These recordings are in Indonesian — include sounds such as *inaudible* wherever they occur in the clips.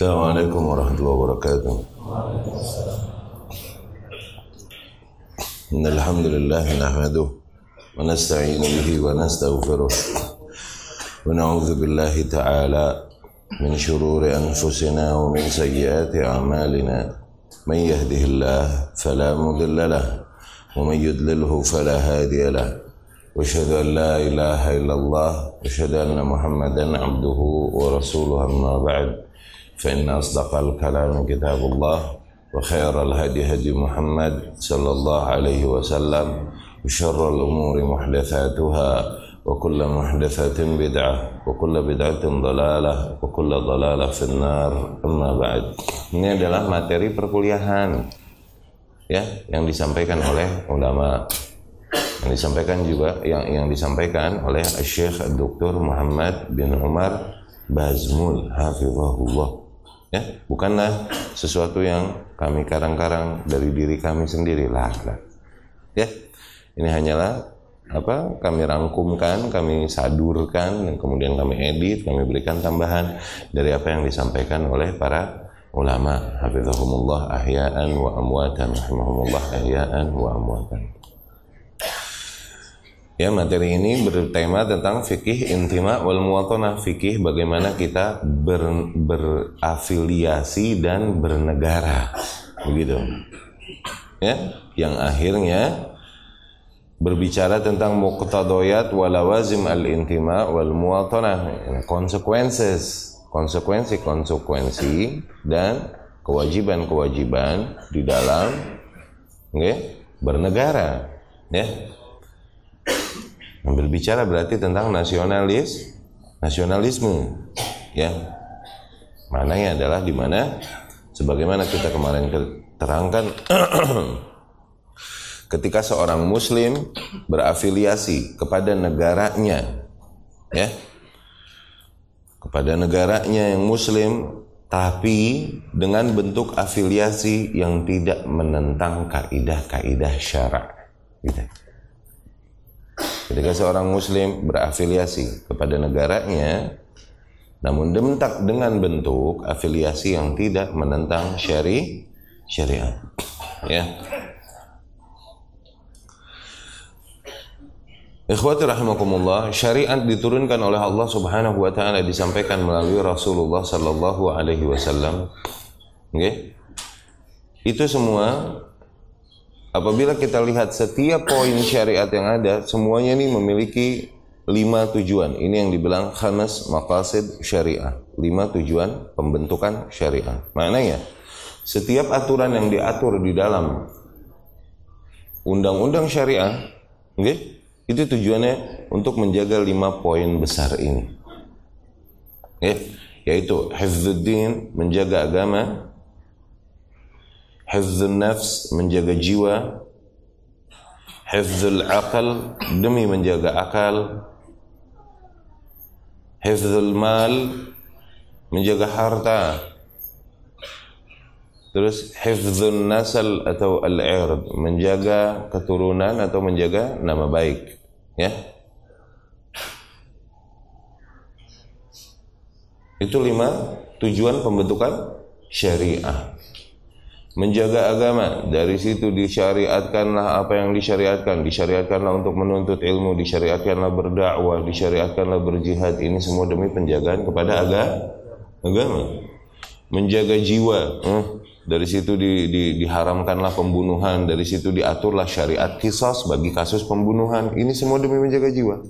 السلام عليكم ورحمة الله وبركاته. إن الحمد لله نحمده ونستعين به ونستغفره ونعوذ بالله تعالى من شرور أنفسنا ومن سيئات أعمالنا. من يهده الله فلا مضل له ومن يضلله فلا هادي له. وأشهد أن لا إله إلا الله وأشهد أن محمدا عبده ورسوله أما بعد. فان اصدق الكلام كتاب الله وخير الهدي هدي محمد صلى الله عليه وسلم وشر الامور محدثاتها وكل محدثة بدعة وكل بدعة ضلالة وكل ضلالة في النار أما بعد ini adalah materi perkuliahan ya yang disampaikan oleh ulama yang disampaikan juga yang yang disampaikan oleh Syekh Dr. Muhammad bin Umar Bazmul hafizahullah ya bukanlah sesuatu yang kami karang-karang dari diri kami sendiri lah, ya ini hanyalah apa kami rangkumkan, kami sadurkan dan kemudian kami edit, kami berikan tambahan dari apa yang disampaikan oleh para ulama. Hafizahumullah ahya'an wa amwatan rahimahumullah ahya'an wa amwatan Ya, materi ini bertema tentang fikih intima wal muwatanah, fikih bagaimana kita ber, berafiliasi dan bernegara. Begitu. Ya, yang akhirnya berbicara tentang muqtadayat walawazim al-intima wal muwatanah, consequences, konsekuensi-konsekuensi dan kewajiban-kewajiban di dalam okay, bernegara, ya berbicara berarti tentang nasionalis, nasionalisme, ya. Mananya adalah di mana sebagaimana kita kemarin terangkan *clears throat* ketika seorang muslim berafiliasi kepada negaranya ya kepada negaranya yang muslim tapi dengan bentuk afiliasi yang tidak menentang kaidah-kaidah syarak gitu. Ketika seorang muslim berafiliasi kepada negaranya namun dementak dengan bentuk afiliasi yang tidak menentang syari syariat. Ya. Ikhwati rahimakumullah, syariat diturunkan oleh Allah Subhanahu wa taala disampaikan melalui Rasulullah sallallahu alaihi wasallam. Okay? Itu semua apabila kita lihat setiap poin syariat yang ada, semuanya ini memiliki lima tujuan. Ini yang dibilang khamas maqasid syariah. Lima tujuan pembentukan syariah. Maknanya, setiap aturan yang diatur di dalam undang-undang syariah, okay? Itu tujuannya untuk menjaga lima poin besar ini. Ya, yaitu hifdzuddin, menjaga agama, hifdzun nafs, menjaga jiwa, hifdzul akal, demi menjaga akal, hifdzul mal, menjaga harta, Terus hifdzun nasal atau al-ird, menjaga keturunan atau menjaga nama baik ya. Itu lima tujuan pembentukan syariah menjaga agama. Dari situ disyariatkanlah apa yang disyariatkan. Disyariatkanlah untuk menuntut ilmu disyariatkanlah berdakwah disyariatkanlah berjihad. Ini semua demi penjagaan kepada agama. Menjaga jiwa hmm dari situ di, di, diharamkanlah pembunuhan, dari situ diaturlah syariat kisos bagi kasus pembunuhan. Ini semua demi menjaga jiwa.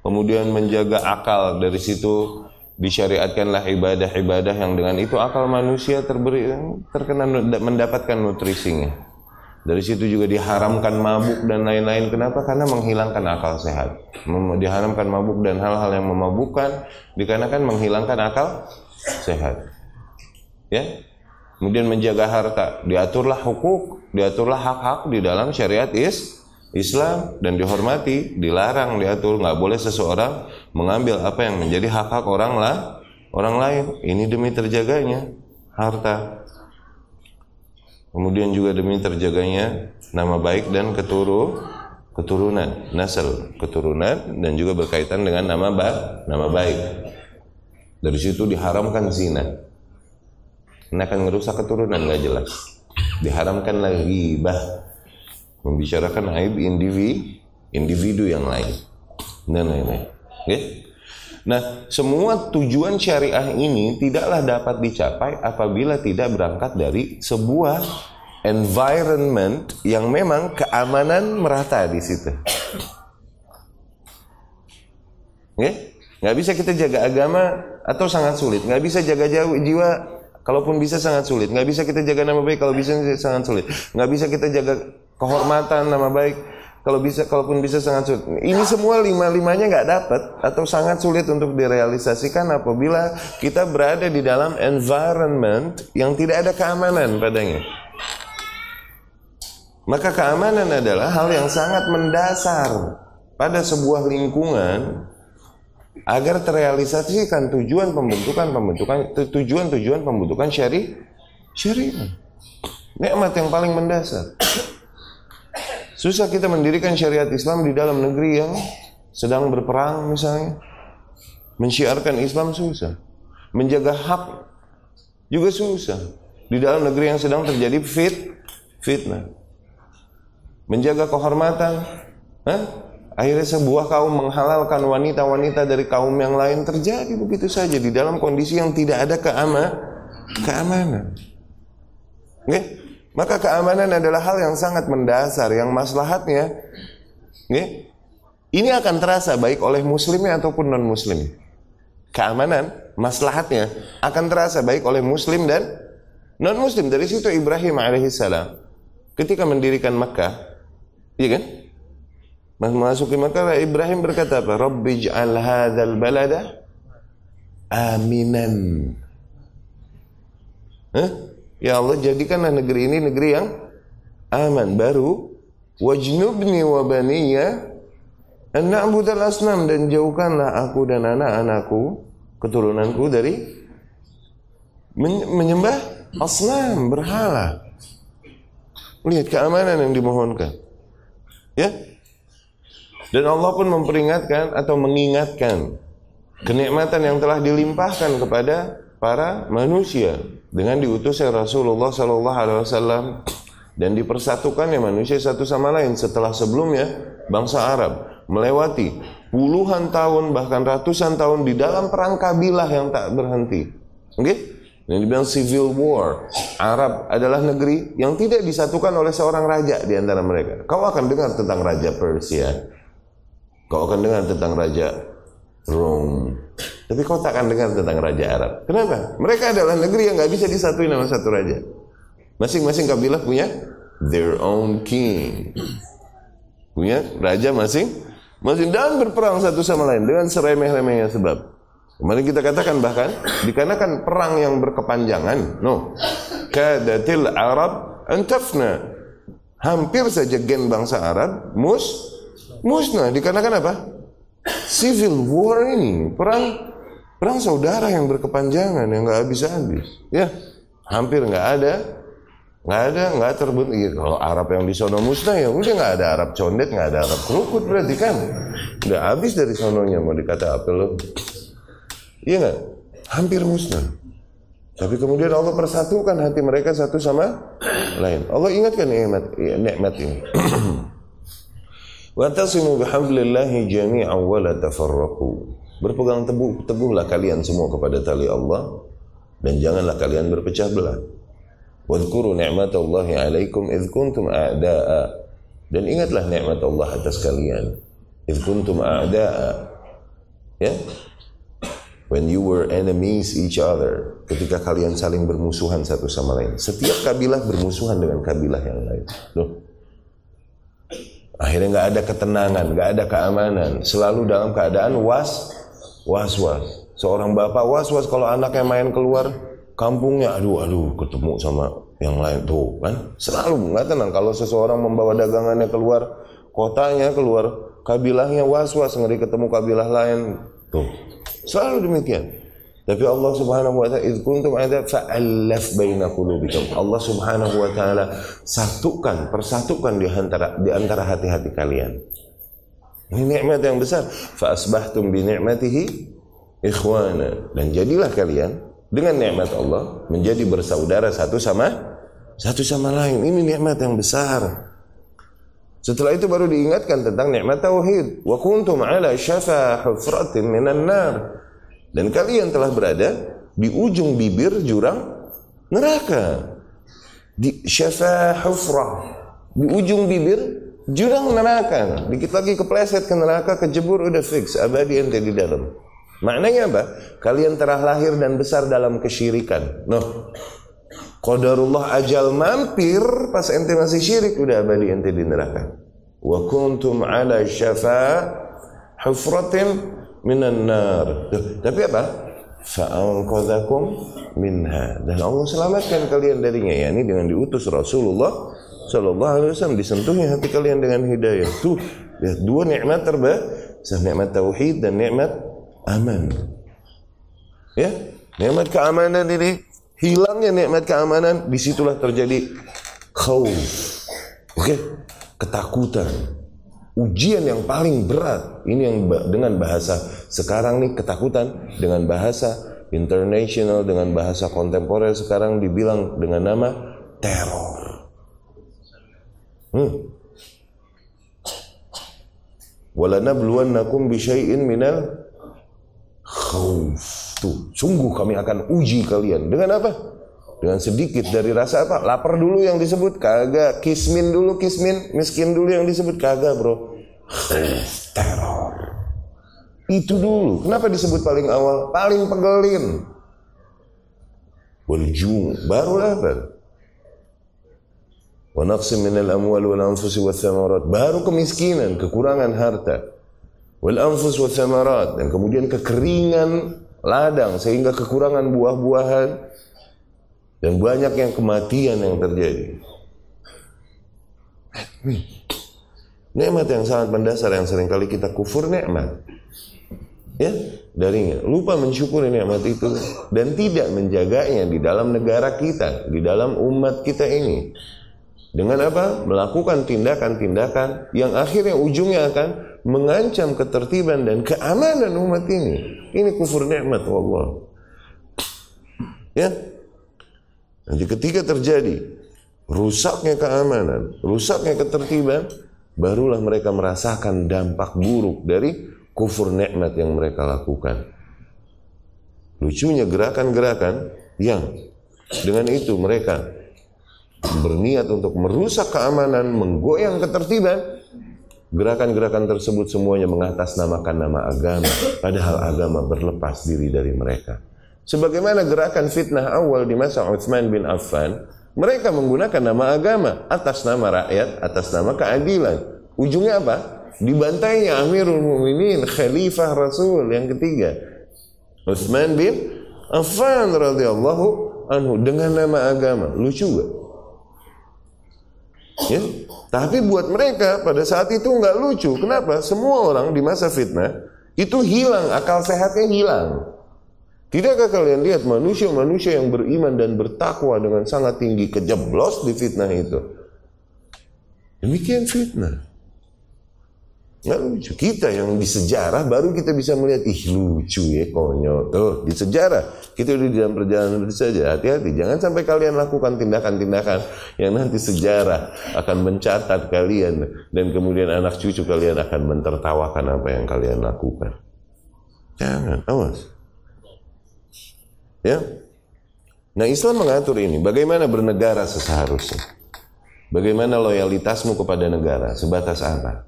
Kemudian menjaga akal, dari situ disyariatkanlah ibadah-ibadah yang dengan itu akal manusia terberi terkena mendapatkan nutrisinya. Dari situ juga diharamkan mabuk dan lain-lain. Kenapa? Karena menghilangkan akal sehat. Diharamkan mabuk dan hal-hal yang memabukkan dikarenakan menghilangkan akal sehat. Ya, kemudian menjaga harta, diaturlah hukuk, diaturlah hak-hak di dalam syariat is Islam dan dihormati, dilarang diatur, nggak boleh seseorang mengambil apa yang menjadi hak-hak orang lah, orang lain. Ini demi terjaganya harta. Kemudian juga demi terjaganya nama baik dan keturu keturunan, nasal keturunan dan juga berkaitan dengan nama ba nama baik. Dari situ diharamkan zina Ini akan merusak keturunan nggak jelas. Diharamkan lagi bah membicarakan aib individu individu yang lain dan lain-lain. Okay? Nah, semua tujuan syariah ini tidaklah dapat dicapai apabila tidak berangkat dari sebuah environment yang memang keamanan merata di situ. Nggak bisa kita jaga agama atau sangat sulit. Nggak bisa jaga jauh jiwa, kalaupun bisa sangat sulit. Nggak bisa kita jaga nama baik, kalau bisa sangat sulit. Nggak bisa kita jaga kehormatan, nama baik, kalau bisa, kalaupun bisa sangat sulit. Ini semua lima-limanya nggak dapat atau sangat sulit untuk direalisasikan apabila kita berada di dalam environment yang tidak ada keamanan padanya. Maka keamanan adalah hal yang sangat mendasar pada sebuah lingkungan agar terrealisasikan tujuan pembentukan pembentukan tujuan-tujuan pembentukan syari syariah. Nikmat yang paling mendasar. Susah kita mendirikan syariat Islam di dalam negeri yang sedang berperang misalnya. Mensyiarkan Islam susah. Menjaga hak juga susah. Di dalam negeri yang sedang terjadi fit fitnah. Menjaga kehormatan, Hah? Akhirnya sebuah kaum menghalalkan wanita-wanita dari kaum yang lain terjadi begitu saja di dalam kondisi yang tidak ada keama, keamanan. Okay? Maka keamanan adalah hal yang sangat mendasar yang maslahatnya okay? ini akan terasa baik oleh muslimnya ataupun non muslim. Keamanan, maslahatnya akan terasa baik oleh muslim dan non muslim. Dari situ Ibrahim alaihissalam ketika mendirikan Makkah, iya kan? Memasuki Makkah Ibrahim berkata apa? Rabbi ij'al hadzal balada aminan. Hah? Ya Allah jadikanlah negeri ini negeri yang aman baru wajnubni wa baniya an asnam dan jauhkanlah aku dan anak-anakku keturunanku dari menyembah asnam berhala. Lihat keamanan yang dimohonkan. Ya, dan Allah pun memperingatkan atau mengingatkan kenikmatan yang telah dilimpahkan kepada para manusia dengan diutusnya Rasulullah Sallallahu Alaihi Wasallam dan dipersatukannya manusia satu sama lain setelah sebelumnya bangsa Arab melewati puluhan tahun bahkan ratusan tahun di dalam perang kabilah yang tak berhenti. Oke? Okay? Yang dibilang civil war. Arab adalah negeri yang tidak disatukan oleh seorang raja di antara mereka. Kau akan dengar tentang Raja Persia, Kau akan dengar tentang Raja Rom. Tapi kau tak akan dengar tentang Raja Arab. Kenapa? Mereka adalah negeri yang nggak bisa disatuin nama satu raja. Masing-masing kabilah punya their own king. Punya raja masing masing dan berperang satu sama lain dengan seremeh-remehnya sebab. Kemarin kita katakan bahkan dikarenakan perang yang berkepanjangan, no. Kadatil Arab antafna. Hampir saja gen bangsa Arab mus musnah dikarenakan apa? Civil war ini perang perang saudara yang berkepanjangan yang nggak habis-habis ya. Hampir nggak ada nggak ada nggak terbentuk ya, kalau Arab yang di sono musnah ya udah nggak ada Arab condet nggak ada Arab kerukut berarti kan udah habis dari sononya mau dikata apa lo? Iya nggak? Hampir musnah. Tapi kemudian Allah persatukan hati mereka satu sama lain. Allah ingatkan nikmat nikmat ini *clears throat* Watasimu bihablillahi jami'an wa la tafarraqu. Berpegang teguh, teguhlah kalian semua kepada tali Allah dan janganlah kalian berpecah belah. Wadhkuru ni'matallahi 'alaikum idh kuntum a'da'a. Dan ingatlah nikmat Allah atas kalian. Idh kuntum a'da'a. Ya. When you were enemies each other, ketika kalian saling bermusuhan satu sama lain. Setiap kabilah bermusuhan dengan kabilah yang lain. Loh, Akhirnya nggak ada ketenangan, nggak ada keamanan, selalu dalam keadaan was was was. Seorang bapak was was kalau anaknya main keluar kampungnya, aduh aduh ketemu sama yang lain tuh kan, selalu nggak tenang. Kalau seseorang membawa dagangannya keluar kotanya keluar kabilahnya was was ngeri ketemu kabilah lain tuh, selalu demikian. Tapi Allah Subhanahu wa taala id kuntum ada fa'allaf baina qulubikum. Allah Subhanahu wa taala satukan, persatukan di antara di antara hati-hati kalian. Ini nikmat yang besar. Fa asbahtum bi ni'matihi ikhwana. Dan jadilah kalian dengan nikmat Allah menjadi bersaudara satu sama satu sama lain. Ini nikmat yang besar. Setelah itu baru diingatkan tentang nikmat tauhid. Wa kuntum ala syafa hufratin minan nar. Dan kalian telah berada di ujung bibir jurang neraka. Di syafa hufrah. Di ujung bibir jurang neraka. Dikit lagi kepleset ke neraka, kejebur udah fix, abadi ente di dalam. Maknanya apa? Kalian telah lahir dan besar dalam kesyirikan. Noh, Qadarullah ajal mampir pas ente masih syirik udah abadi ente di neraka. Wa kuntum ala syafa hufratin minan nar. Tapi apa? Fa'anqadhakum minha. Dan Allah selamatkan kalian darinya. Ya, ini dengan diutus Rasulullah Sallallahu Alaihi Wasallam disentuhi hati kalian dengan hidayah. Tuh, lihat dua nikmat terbesar, nikmat tauhid dan nikmat aman. Ya, nikmat keamanan ini hilangnya nikmat keamanan, di situlah terjadi khauf. Oke, okay? ketakutan. Ujian yang paling berat ini yang dengan bahasa sekarang nih ketakutan dengan bahasa international dengan bahasa kontemporer sekarang dibilang dengan nama teror. Hmm. Walanabluwannakum bisyai'in minal khauf. Tuh, sungguh kami akan uji kalian. Dengan apa? Dengan sedikit dari rasa apa? Lapar dulu yang disebut kagak. Kismin dulu kismin, miskin dulu yang disebut kagak, Bro. Teror. Itu dulu. Kenapa disebut paling awal? Paling pegelin. Waljung. Baru lapar. Wa naqsim minal amwal wal anfusi wath Baru kemiskinan, kekurangan harta. Wal anfus wath dan kemudian kekeringan ladang sehingga kekurangan buah-buahan dan banyak yang kematian yang terjadi. Nikmat yang sangat mendasar yang sering kali kita kufur nikmat. Ya, darinya lupa mensyukuri nikmat itu dan tidak menjaganya di dalam negara kita, di dalam umat kita ini. Dengan apa? Melakukan tindakan-tindakan yang akhirnya ujungnya akan mengancam ketertiban dan keamanan umat ini. Ini kufur nikmat Allah. Ya. Nanti ketika terjadi rusaknya keamanan, rusaknya ketertiban, barulah mereka merasakan dampak buruk dari kufur nikmat yang mereka lakukan. Lucunya gerakan-gerakan yang dengan itu mereka berniat untuk merusak keamanan, menggoyang ketertiban, Gerakan-gerakan tersebut semuanya mengatasnamakan nama agama, padahal agama berlepas diri dari mereka. Sebagaimana gerakan fitnah awal di masa Uthman bin Affan, mereka menggunakan nama agama atas nama rakyat, atas nama keadilan. Ujungnya apa? Dibantainya Amirul Mukminin, Khalifah Rasul yang ketiga. Uthman bin Affan radhiyallahu anhu dengan nama agama. Lucu gak? Ya? Tapi buat mereka pada saat itu nggak lucu. Kenapa? Semua orang di masa fitnah itu hilang, akal sehatnya hilang. Tidakkah kalian lihat manusia-manusia yang beriman dan bertakwa dengan sangat tinggi kejeblos di fitnah itu? Demikian fitnah. Nggak lucu. Kita yang di sejarah baru kita bisa melihat, ih lucu ya konyol. Tuh, di sejarah. Kita udah di dalam perjalanan itu saja. Hati-hati. Jangan sampai kalian lakukan tindakan-tindakan yang nanti sejarah akan mencatat kalian. Dan kemudian anak cucu kalian akan mentertawakan apa yang kalian lakukan. Jangan. Awas. Ya. Nah Islam mengatur ini. Bagaimana bernegara seharusnya. Bagaimana loyalitasmu kepada negara. Sebatas apa.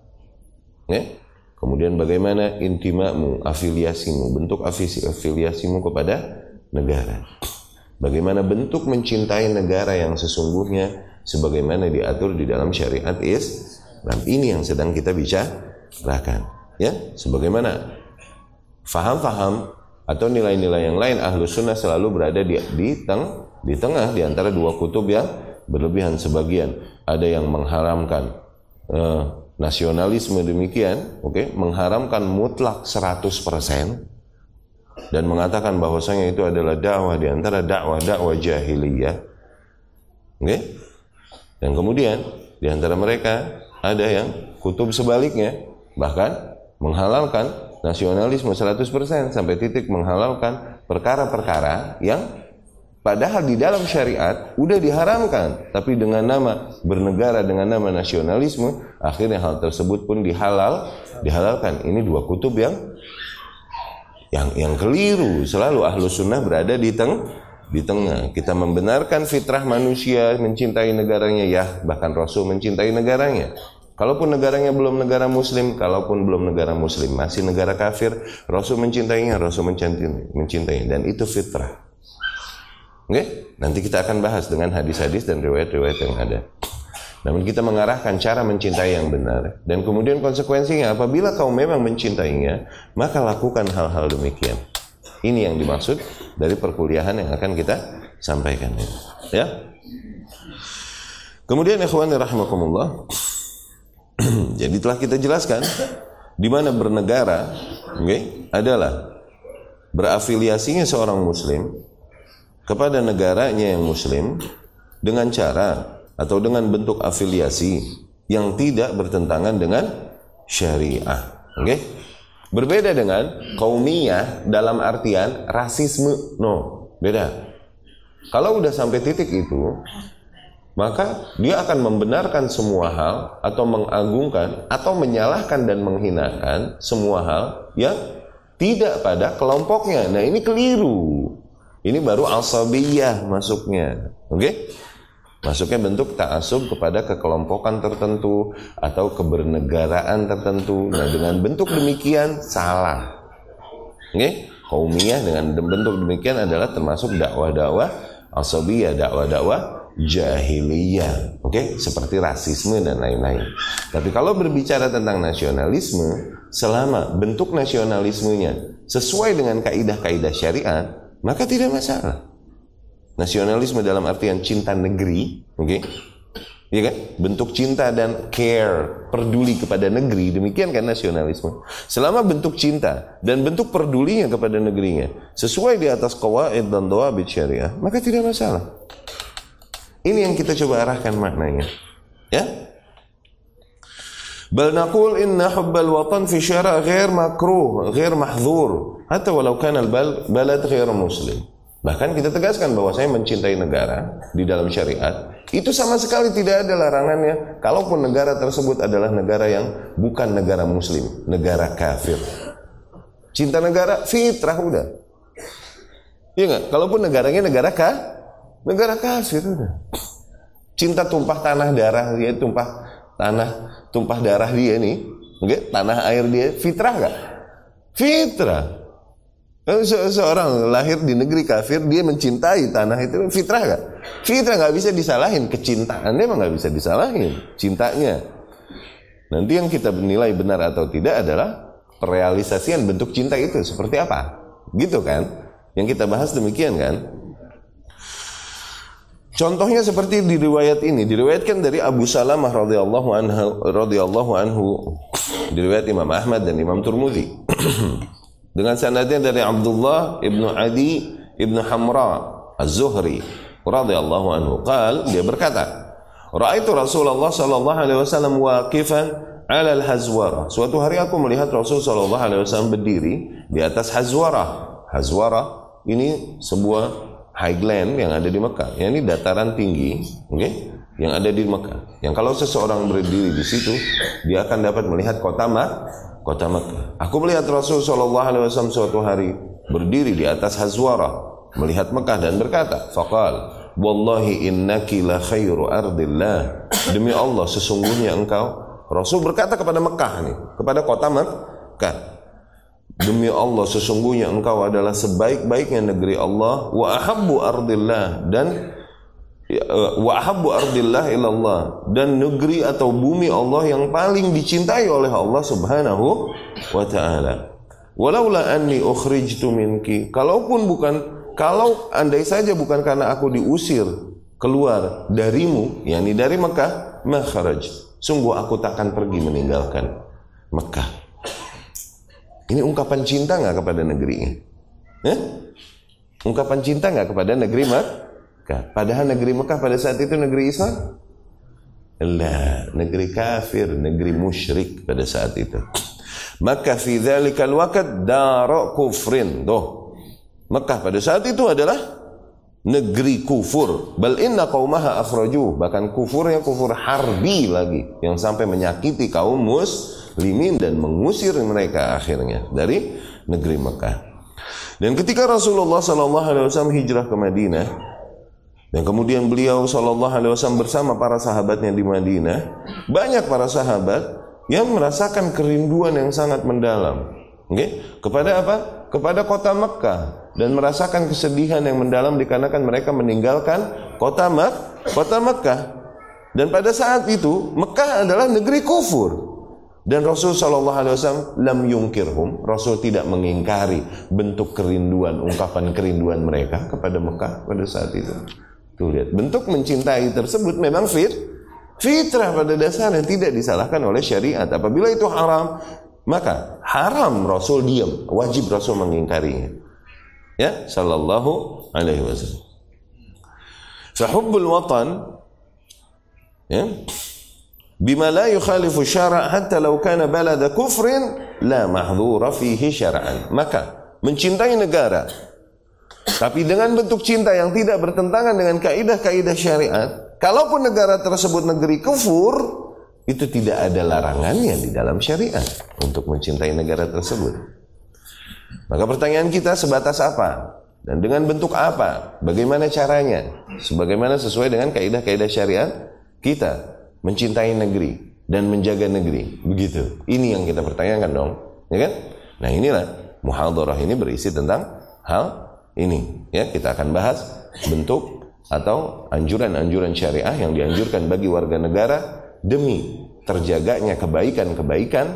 Ya? Kemudian bagaimana intimamu, afiliasimu, bentuk afiliasimu kepada negara. Bagaimana bentuk mencintai negara yang sesungguhnya sebagaimana diatur di dalam syariat Islam. Ini yang sedang kita bicarakan. Ya, sebagaimana faham-faham atau nilai-nilai yang lain ahlu sunnah selalu berada di, di, teng, di tengah di antara dua kutub yang berlebihan sebagian ada yang mengharamkan uh, nasionalisme demikian, oke, okay, mengharamkan mutlak 100% dan mengatakan bahwasanya itu adalah dakwah di antara dakwah-dakwah jahiliyah. Oke? Okay? Dan kemudian di antara mereka ada yang kutub sebaliknya bahkan menghalalkan nasionalisme 100% sampai titik menghalalkan perkara-perkara yang Padahal di dalam syariat udah diharamkan, tapi dengan nama bernegara dengan nama nasionalisme, akhirnya hal tersebut pun dihalal, dihalalkan. Ini dua kutub yang yang yang keliru. Selalu ahlu sunnah berada di teng di tengah. Kita membenarkan fitrah manusia mencintai negaranya, ya bahkan Rasul mencintai negaranya. Kalaupun negaranya belum negara muslim, kalaupun belum negara muslim, masih negara kafir, Rasul mencintainya, Rasul mencintai, mencintainya. Dan itu fitrah. Oke? Okay? Nanti kita akan bahas dengan hadis-hadis dan riwayat-riwayat yang ada. Namun kita mengarahkan cara mencintai yang benar. Dan kemudian konsekuensinya apabila kau memang mencintainya, maka lakukan hal-hal demikian. Ini yang dimaksud dari perkuliahan yang akan kita sampaikan. Ya. Kemudian ikhwan rahimakumullah. *clears throat* Jadi telah kita jelaskan di mana bernegara, okay, adalah berafiliasinya seorang muslim kepada negaranya yang muslim dengan cara atau dengan bentuk afiliasi yang tidak bertentangan dengan syariah. Oke? Okay? Berbeda dengan kaumiyah dalam artian rasisme. No, beda. Kalau udah sampai titik itu, maka dia akan membenarkan semua hal atau mengagungkan atau menyalahkan dan menghinakan semua hal yang tidak pada kelompoknya. Nah, ini keliru. Ini baru asabiyah masuknya. Oke? Okay? Masuknya bentuk ta'asub kepada kekelompokan tertentu atau kebernegaraan tertentu. Nah, dengan bentuk demikian salah. Oke? Okay? Kaumiyah dengan bentuk demikian adalah termasuk dakwah-dakwah asabiyah, dakwah-dakwah jahiliyah. Oke? Okay? Seperti rasisme dan lain-lain. Tapi kalau berbicara tentang nasionalisme, selama bentuk nasionalismenya sesuai dengan kaidah-kaidah syariat, maka tidak masalah. Nasionalisme dalam artian cinta negeri, oke? Okay? Ya kan? Bentuk cinta dan care, peduli kepada negeri, demikian kan nasionalisme. Selama bentuk cinta dan bentuk pedulinya kepada negerinya sesuai di atas qawaid dan dawabit syariah, maka tidak masalah. Ini yang kita coba arahkan maknanya. Ya? Bal naqul inna hubbal watan fi syara' ghair makruh, ghair mahzur, hatta walau kana al balad ghair muslim. Bahkan kita tegaskan bahwa saya mencintai negara di dalam syariat itu sama sekali tidak ada larangannya kalaupun negara tersebut adalah negara yang bukan negara muslim, negara kafir. Cinta negara fitrah udah. Iya nggak? Kalaupun negaranya negara kafir Negara kafir udah. Cinta tumpah tanah darah dia tumpah tanah tumpah darah dia nih, okay? tanah air dia fitrah gak? Fitrah. Se seorang lahir di negeri kafir dia mencintai tanah itu fitrah gak? Fitrah gak bisa disalahin kecintaannya emang gak bisa disalahin cintanya. Nanti yang kita menilai benar atau tidak adalah perealisasian bentuk cinta itu seperti apa, gitu kan? Yang kita bahas demikian kan? Contohnya seperti di riwayat ini, diriwayatkan dari Abu Salamah radhiyallahu anhu radhiyallahu anhu diriwayat Imam Ahmad dan Imam Turmudi. *clears throat* Dengan sanadnya dari Abdullah ibnu Adi ibnu Hamra Az-Zuhri radhiyallahu anhu. Qal dia berkata, "Ra'aitu Rasulullah sallallahu alaihi wasallam waqifan 'ala al-hazwara." Suatu hari aku melihat Rasul sallallahu alaihi wasallam berdiri di atas hazwara. Hazwara ini sebuah highland yang ada di Mekah. Yang ini dataran tinggi, oke? Okay? Yang ada di Mekah. Yang kalau seseorang berdiri di situ, dia akan dapat melihat kota Mak, kota Mekah. Aku melihat Rasul Shallallahu Alaihi Wasallam suatu hari berdiri di atas Hazwara, melihat Mekah dan berkata, "Fakal, Wallahi innaki la khairu ardillah." Demi Allah, sesungguhnya engkau Rasul berkata kepada Mekah nih, kepada kota Mekah. Demi Allah sesungguhnya engkau adalah sebaik-baiknya negeri Allah wa ahabbu ardillah dan ya, wa ahabbu ardillah ilallah dan negeri atau bumi Allah yang paling dicintai oleh Allah Subhanahu wa taala. Walaula anni ukhrijtu minki. Kalaupun bukan kalau andai saja bukan karena aku diusir keluar darimu, yakni dari Mekah, makharaj. Sungguh aku takkan pergi meninggalkan Mekah. Ini ungkapan cinta nggak kepada negerinya? Eh? Ungkapan cinta nggak kepada negeri Mekah? Padahal negeri Mekah pada saat itu negeri Islam? Lah, negeri kafir, negeri musyrik pada saat itu. Maka fi dzalikal waqt dar kufrin. Tuh. Mekah pada saat itu adalah negeri kufur. Bal inna qaumaha akhraju. Bahkan kufurnya kufur harbi lagi yang sampai menyakiti kaum muslimin dan mengusir mereka akhirnya dari negeri Mekah. Dan ketika Rasulullah sallallahu alaihi wasallam hijrah ke Madinah, dan kemudian beliau sallallahu alaihi wasallam bersama para sahabatnya di Madinah, banyak para sahabat yang merasakan kerinduan yang sangat mendalam. Okay? Kepada apa? Kepada kota Mekah dan merasakan kesedihan yang mendalam dikarenakan mereka meninggalkan kota Mek kota Mekah. Dan pada saat itu Mekah adalah negeri kufur. Dan Rasul Shallallahu Alaihi Wasallam lam yungkirhum. Rasul tidak mengingkari bentuk kerinduan, ungkapan kerinduan mereka kepada Mekah pada saat itu. Tuh lihat, bentuk mencintai tersebut memang fit, Fitrah pada dasarnya tidak disalahkan oleh syariat. Apabila itu haram, maka haram Rasul diam, wajib Rasul mengingkarinya. Ya, sallallahu alaihi wasallam. Fahubbul watan ya bima la yukhalifu syara' hatta law kana balada kufrin la mahdhura fihi syar'an. Maka mencintai negara tapi dengan bentuk cinta yang tidak bertentangan dengan kaidah-kaidah syariat Kalaupun negara tersebut negeri kufur, itu tidak ada larangannya di dalam syariat untuk mencintai negara tersebut. Maka pertanyaan kita sebatas apa? Dan dengan bentuk apa? Bagaimana caranya? Sebagaimana sesuai dengan kaidah-kaidah syariat kita mencintai negeri dan menjaga negeri. Begitu. Ini yang kita pertanyakan dong. Ya kan? Nah inilah muhadharah ini berisi tentang hal ini. Ya, kita akan bahas bentuk atau anjuran-anjuran syariah yang dianjurkan bagi warga negara demi terjaganya kebaikan-kebaikan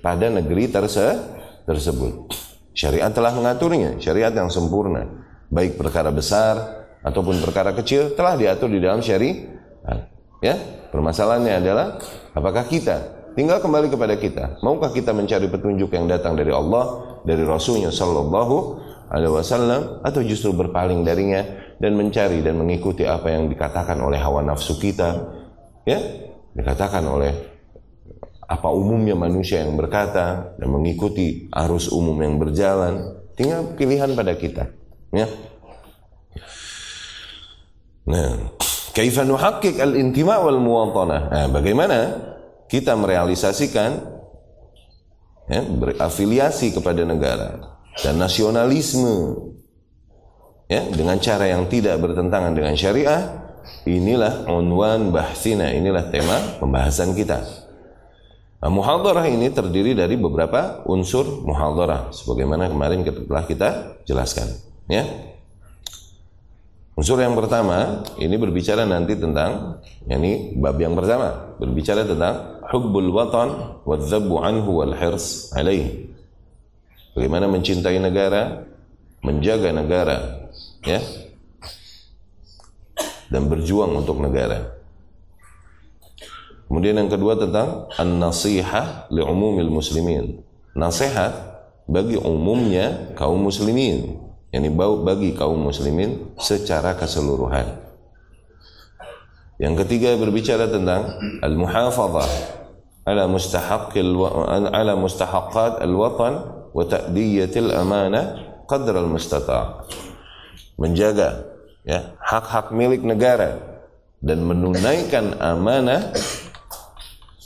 pada negeri terse tersebut. Syariat telah mengaturnya, syariat yang sempurna, baik perkara besar ataupun perkara kecil telah diatur di dalam syariat. Ya, permasalahannya adalah apakah kita tinggal kembali kepada kita, maukah kita mencari petunjuk yang datang dari Allah, dari Rasulnya Shallallahu Alaihi Wasallam, atau justru berpaling darinya dan mencari dan mengikuti apa yang dikatakan oleh hawa nafsu kita? Ya dikatakan oleh apa umumnya manusia yang berkata dan mengikuti arus umum yang berjalan. Tinggal pilihan pada kita. Ya. Nah kaifa nuhakkik al-intima wal muwatanah nah, bagaimana kita merealisasikan ya, berafiliasi kepada negara dan nasionalisme ya dengan cara yang tidak bertentangan dengan syariah inilah unwan bahsina inilah tema pembahasan kita. Nah, muhadharah ini terdiri dari beberapa unsur muhadharah sebagaimana kemarin telah kita jelaskan ya unsur yang pertama ini berbicara nanti tentang ini bab yang pertama berbicara tentang hubbul watan wa anhu wal hirs alaih bagaimana mencintai negara menjaga negara ya dan berjuang untuk negara. Kemudian yang kedua tentang an-nasihah li umumil muslimin. Nasihat bagi umumnya kaum muslimin. Yani bagi kaum muslimin secara keseluruhan. Yang ketiga berbicara tentang al-muhafazah ala mustahaqqil ala mustahaqqat al-watan wa ta'diyatil amanah qadra al-mustata' menjaga ya hak-hak milik negara dan menunaikan amanah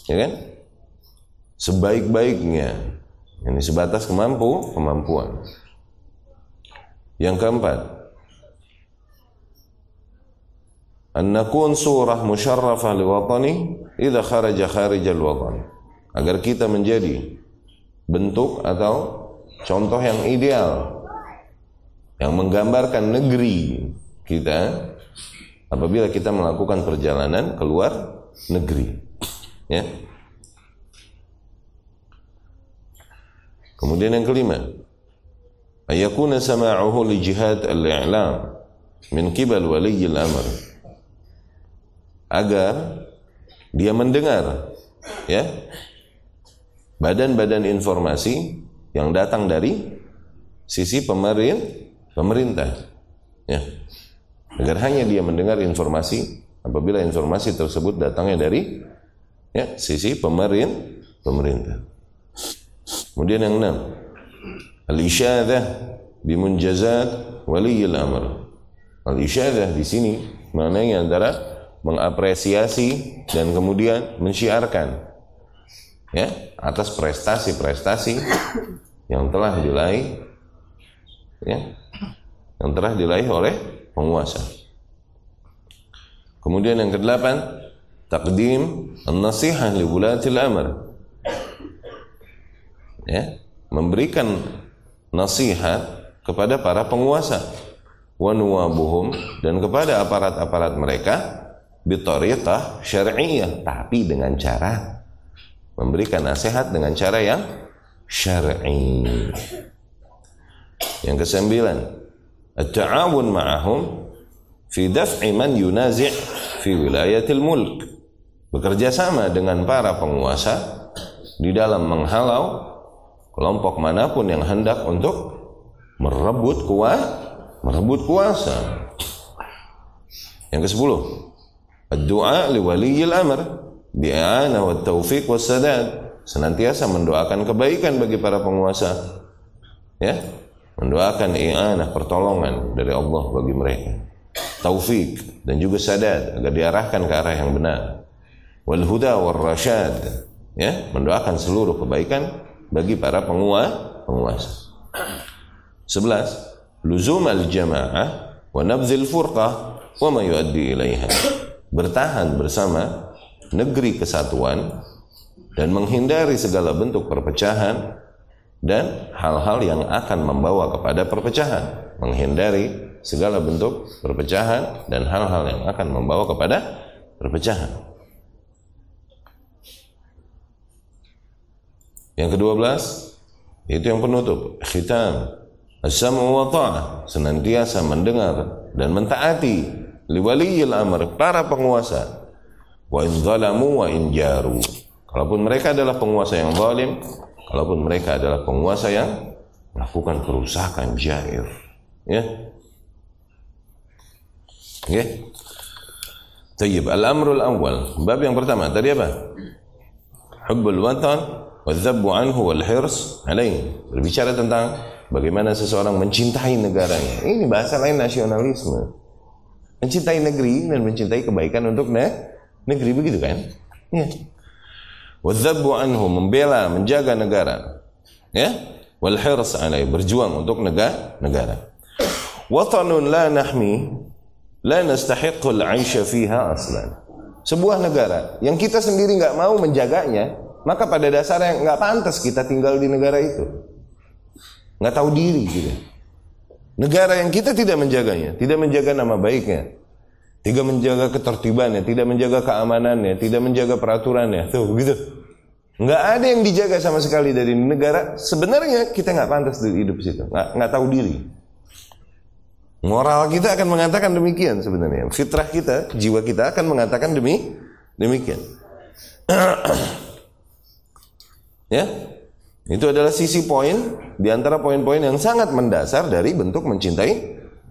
ya kan? Sebaik-baiknya. Ini sebatas kemampu kemampuan yang keempat an nakun surah musyarrafah liwatani idza kharaja kharijal watan agar kita menjadi bentuk atau contoh yang ideal yang menggambarkan negeri kita apabila kita melakukan perjalanan keluar negeri. Ya. Kemudian yang kelima, ayakuna sama'uhu li jihad al-i'lam min qibal al-amr. Agar dia mendengar ya. Badan-badan informasi yang datang dari sisi pemerintah pemerintah ya. Agar hanya dia mendengar informasi apabila informasi tersebut datangnya dari ya sisi pemerintah pemerintah. Kemudian yang enam, al-isyadah bimunjazat waliyil amr. Al-isyadah di sini maknanya antara mengapresiasi dan kemudian mensyiarkan ya atas prestasi-prestasi yang telah diraih ya yang telah diraih oleh penguasa. Kemudian yang kedelapan, takdim an-nasihah li amr. Ya, memberikan nasihat kepada para penguasa wa nuwabuhum dan kepada aparat-aparat mereka bitariqah syar'iyyah tapi dengan cara memberikan nasihat dengan cara yang syar'i. Yang kesembilan, at-ta'awun ma'ahum fi daf'i man yunazi' fi wilayatil mulk. Bekerja sama dengan para penguasa di dalam menghalau kelompok mana pun yang hendak untuk merebut kuat merebut kuasa. Yang ke-10, ad-du'a li waliyil amr bi'ana wa taufiq wa sadad. Senantiasa mendoakan kebaikan bagi para penguasa. Ya, mendoakan i'anah pertolongan dari Allah bagi mereka. Taufik dan juga sadad agar diarahkan ke arah yang benar. Wal huda wal rasyad. Ya, mendoakan seluruh kebaikan bagi para penguasa. 11. Luzum al-jamaah wa nabzil furqah wa ma yuaddi ilaiha. Bertahan bersama negeri kesatuan dan menghindari segala bentuk perpecahan dan hal-hal yang akan membawa kepada perpecahan, menghindari segala bentuk perpecahan dan hal-hal yang akan membawa kepada perpecahan. Yang kedua belas itu yang penutup khitam. As-sam'u wa ta'ah senantiasa mendengar dan mentaati liwaliyil amr para penguasa. Wa in zalamu wa in jaru. Kalaupun mereka adalah penguasa yang zalim kalaupun mereka adalah penguasa yang melakukan kerusakan jair. Ya. Ya. Tayyib al-amrul awal bab yang pertama tadi apa? Hubbul watan wadzabbu anhu wal hirs alaih berbicara tentang bagaimana seseorang mencintai negaranya. Ini bahasa lain nasionalisme. Mencintai negeri dan mencintai kebaikan untuk ne negeri begitu kan? Ya. wadzabbu anhu membela menjaga negara. Ya. wal hirs alaih berjuang untuk negara negara. watanun la nahmi la nastahiqqu al-'aisha fiha aslan sebuah negara yang kita sendiri nggak mau menjaganya maka pada dasarnya nggak pantas kita tinggal di negara itu. Nggak tahu diri gitu. Negara yang kita tidak menjaganya, tidak menjaga nama baiknya, tidak menjaga ketertibannya, tidak menjaga keamanannya, tidak menjaga peraturannya, tuh begitu. Nggak ada yang dijaga sama sekali dari negara. Sebenarnya kita nggak pantas hidup situ, nggak, nggak tahu diri. Moral kita akan mengatakan demikian sebenarnya. Fitrah kita, jiwa kita akan mengatakan demi demikian. *clears throat* Ya. Itu adalah sisi poin di antara poin-poin yang sangat mendasar dari bentuk mencintai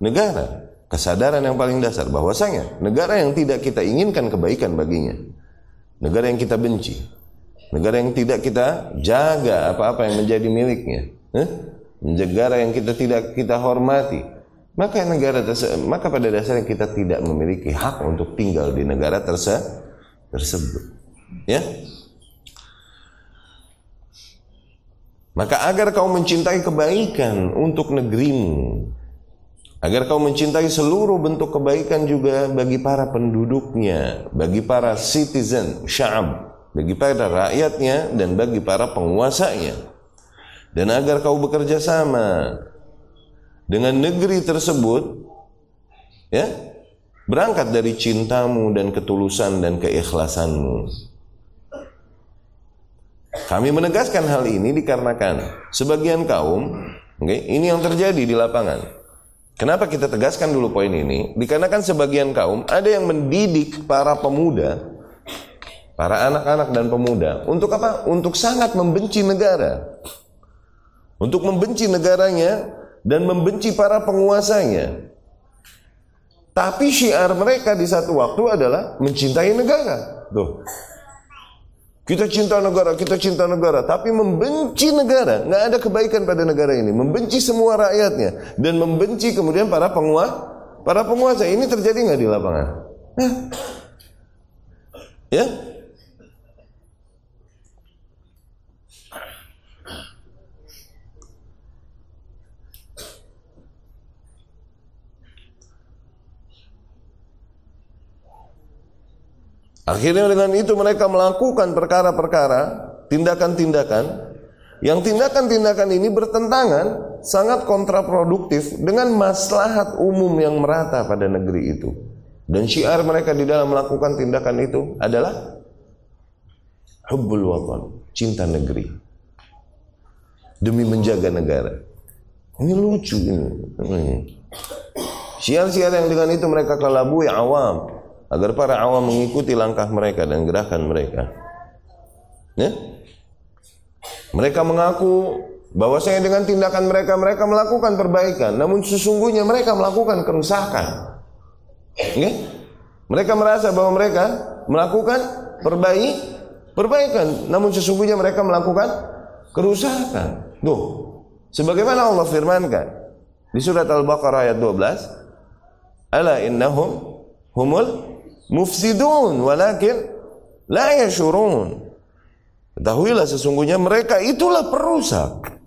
negara. Kesadaran yang paling dasar bahwasanya negara yang tidak kita inginkan kebaikan baginya. Negara yang kita benci. Negara yang tidak kita jaga apa-apa yang menjadi miliknya. Eh? Negara yang kita tidak kita hormati. Maka negara maka pada dasarnya kita tidak memiliki hak untuk tinggal di negara terse tersebut. Ya. Maka agar kau mencintai kebaikan untuk negerimu, agar kau mencintai seluruh bentuk kebaikan juga bagi para penduduknya, bagi para citizen, sya'ab, bagi para rakyatnya dan bagi para penguasanya. Dan agar kau bekerja sama dengan negeri tersebut, ya, berangkat dari cintamu dan ketulusan dan keikhlasanmu. Kami menegaskan hal ini dikarenakan sebagian kaum, okay, ini yang terjadi di lapangan. Kenapa kita tegaskan dulu poin ini? Dikarenakan sebagian kaum ada yang mendidik para pemuda, para anak-anak dan pemuda untuk apa? Untuk sangat membenci negara. Untuk membenci negaranya dan membenci para penguasanya. Tapi syiar mereka di satu waktu adalah mencintai negara. Tuh. Kita cinta negara, kita cinta negara, tapi membenci negara, nggak ada kebaikan pada negara ini, membenci semua rakyatnya. Dan membenci kemudian para penguasa, para penguasa. Ini terjadi nggak di lapangan? Hah? Ya, Akhirnya dengan itu mereka melakukan perkara-perkara, tindakan-tindakan yang tindakan-tindakan ini bertentangan sangat kontraproduktif dengan maslahat umum yang merata pada negeri itu. Dan syiar mereka di dalam melakukan tindakan itu adalah hubbul watan, cinta negeri. Demi menjaga negara. Ini lucu ini. Syiar-syiar yang dengan itu mereka kelabui awam, agar para awam mengikuti langkah mereka dan gerakan mereka. Ya? Mereka mengaku bahwa saya dengan tindakan mereka mereka melakukan perbaikan, namun sesungguhnya mereka melakukan kerusakan. Ya? Mereka merasa bahwa mereka melakukan perbaik perbaikan, namun sesungguhnya mereka melakukan kerusakan. Tuh, sebagaimana Allah firmankan di surat Al-Baqarah ayat 12, "Ala innahum humul mufsidun walakin la yashurun. Ketahuilah sesungguhnya mereka itulah perusak.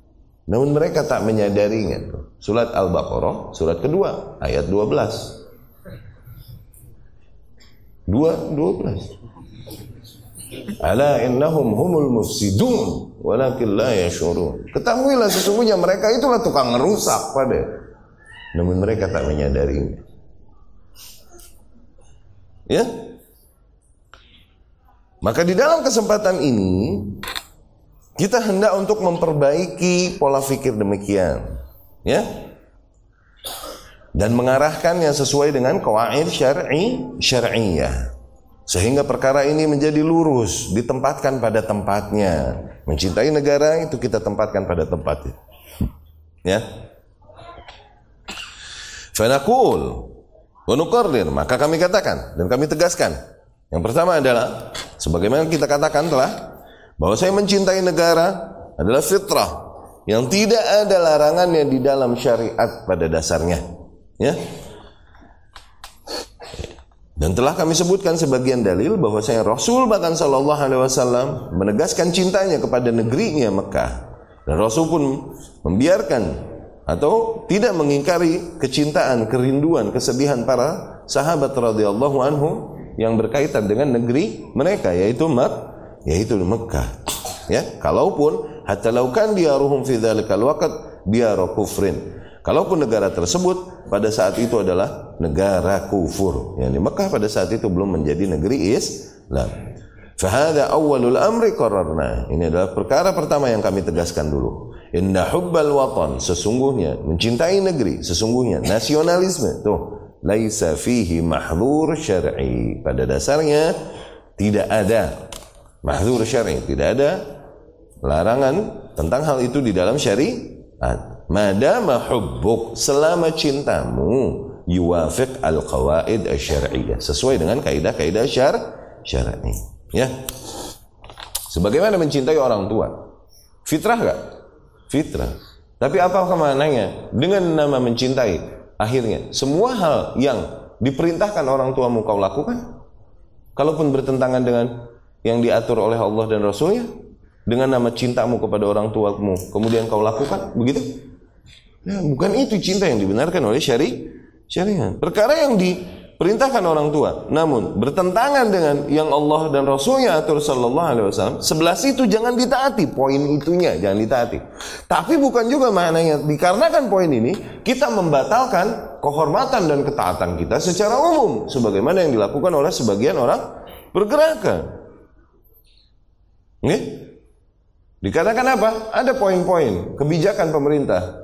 Namun mereka tak menyadarinya. Surat Al-Baqarah, surat kedua, ayat 12. Dua, 12. Ala innahum humul mufsidun walakin la yashurun. Ketahuilah sesungguhnya mereka itulah tukang merusak pada. Namun mereka tak menyadarinya. Ya. Maka di dalam kesempatan ini kita hendak untuk memperbaiki pola pikir demikian. Ya. Dan mengarahkannya sesuai dengan kawaid syar'i syar'iyah. Sehingga perkara ini menjadi lurus, ditempatkan pada tempatnya. Mencintai negara itu kita tempatkan pada tempatnya. Ya. Fanaqul Wanukarrir, maka kami katakan dan kami tegaskan. Yang pertama adalah sebagaimana kita katakan telah bahwa saya mencintai negara adalah fitrah yang tidak ada larangannya di dalam syariat pada dasarnya. Ya. Dan telah kami sebutkan sebagian dalil bahwa saya Rasul bahkan Shallallahu Alaihi Wasallam menegaskan cintanya kepada negerinya Mekah dan Rasul pun membiarkan atau tidak mengingkari kecintaan, kerinduan, kesedihan para sahabat radhiyallahu anhu yang berkaitan dengan negeri mereka yaitu Mek yaitu Mekah. Ya, kalaupun hatta laukan diaruhum fi dzalikal waqt diaru kufrin. Kalaupun negara tersebut pada saat itu adalah negara kufur, yakni Mekah pada saat itu belum menjadi negeri Islam. Fahada awalul amri qararna. Ini adalah perkara pertama yang kami tegaskan dulu. Inna hubbal watan sesungguhnya mencintai negeri sesungguhnya nasionalisme. Tuh laisa fihi mahdhur syar'i. Pada dasarnya tidak ada mahdhur syar'i tidak ada larangan tentang hal itu di dalam syariat. Madama hubbuk selama cintamu yuwafiq al qawaid asy-syar'iyyah sesuai dengan kaidah-kaidah syar syar'i. Ya. Sebagaimana mencintai orang tua. Fitrah enggak fitrah. Tapi apa ke mananya? Dengan nama mencintai, akhirnya semua hal yang diperintahkan orang tuamu kau lakukan, kalaupun bertentangan dengan yang diatur oleh Allah dan Rasulnya, dengan nama cintamu kepada orang tuamu, kemudian kau lakukan, begitu? Ya, bukan itu cinta yang dibenarkan oleh syari syariat. Perkara yang di perintahkan orang tua. Namun bertentangan dengan yang Allah dan Rasulnya atur sallallahu alaihi wasallam sebelah situ jangan ditaati poin itunya jangan ditaati. Tapi bukan juga maknanya dikarenakan poin ini kita membatalkan kehormatan dan ketaatan kita secara umum sebagaimana yang dilakukan oleh sebagian orang pergerakan. Nih? dikatakan apa? Ada poin-poin kebijakan pemerintah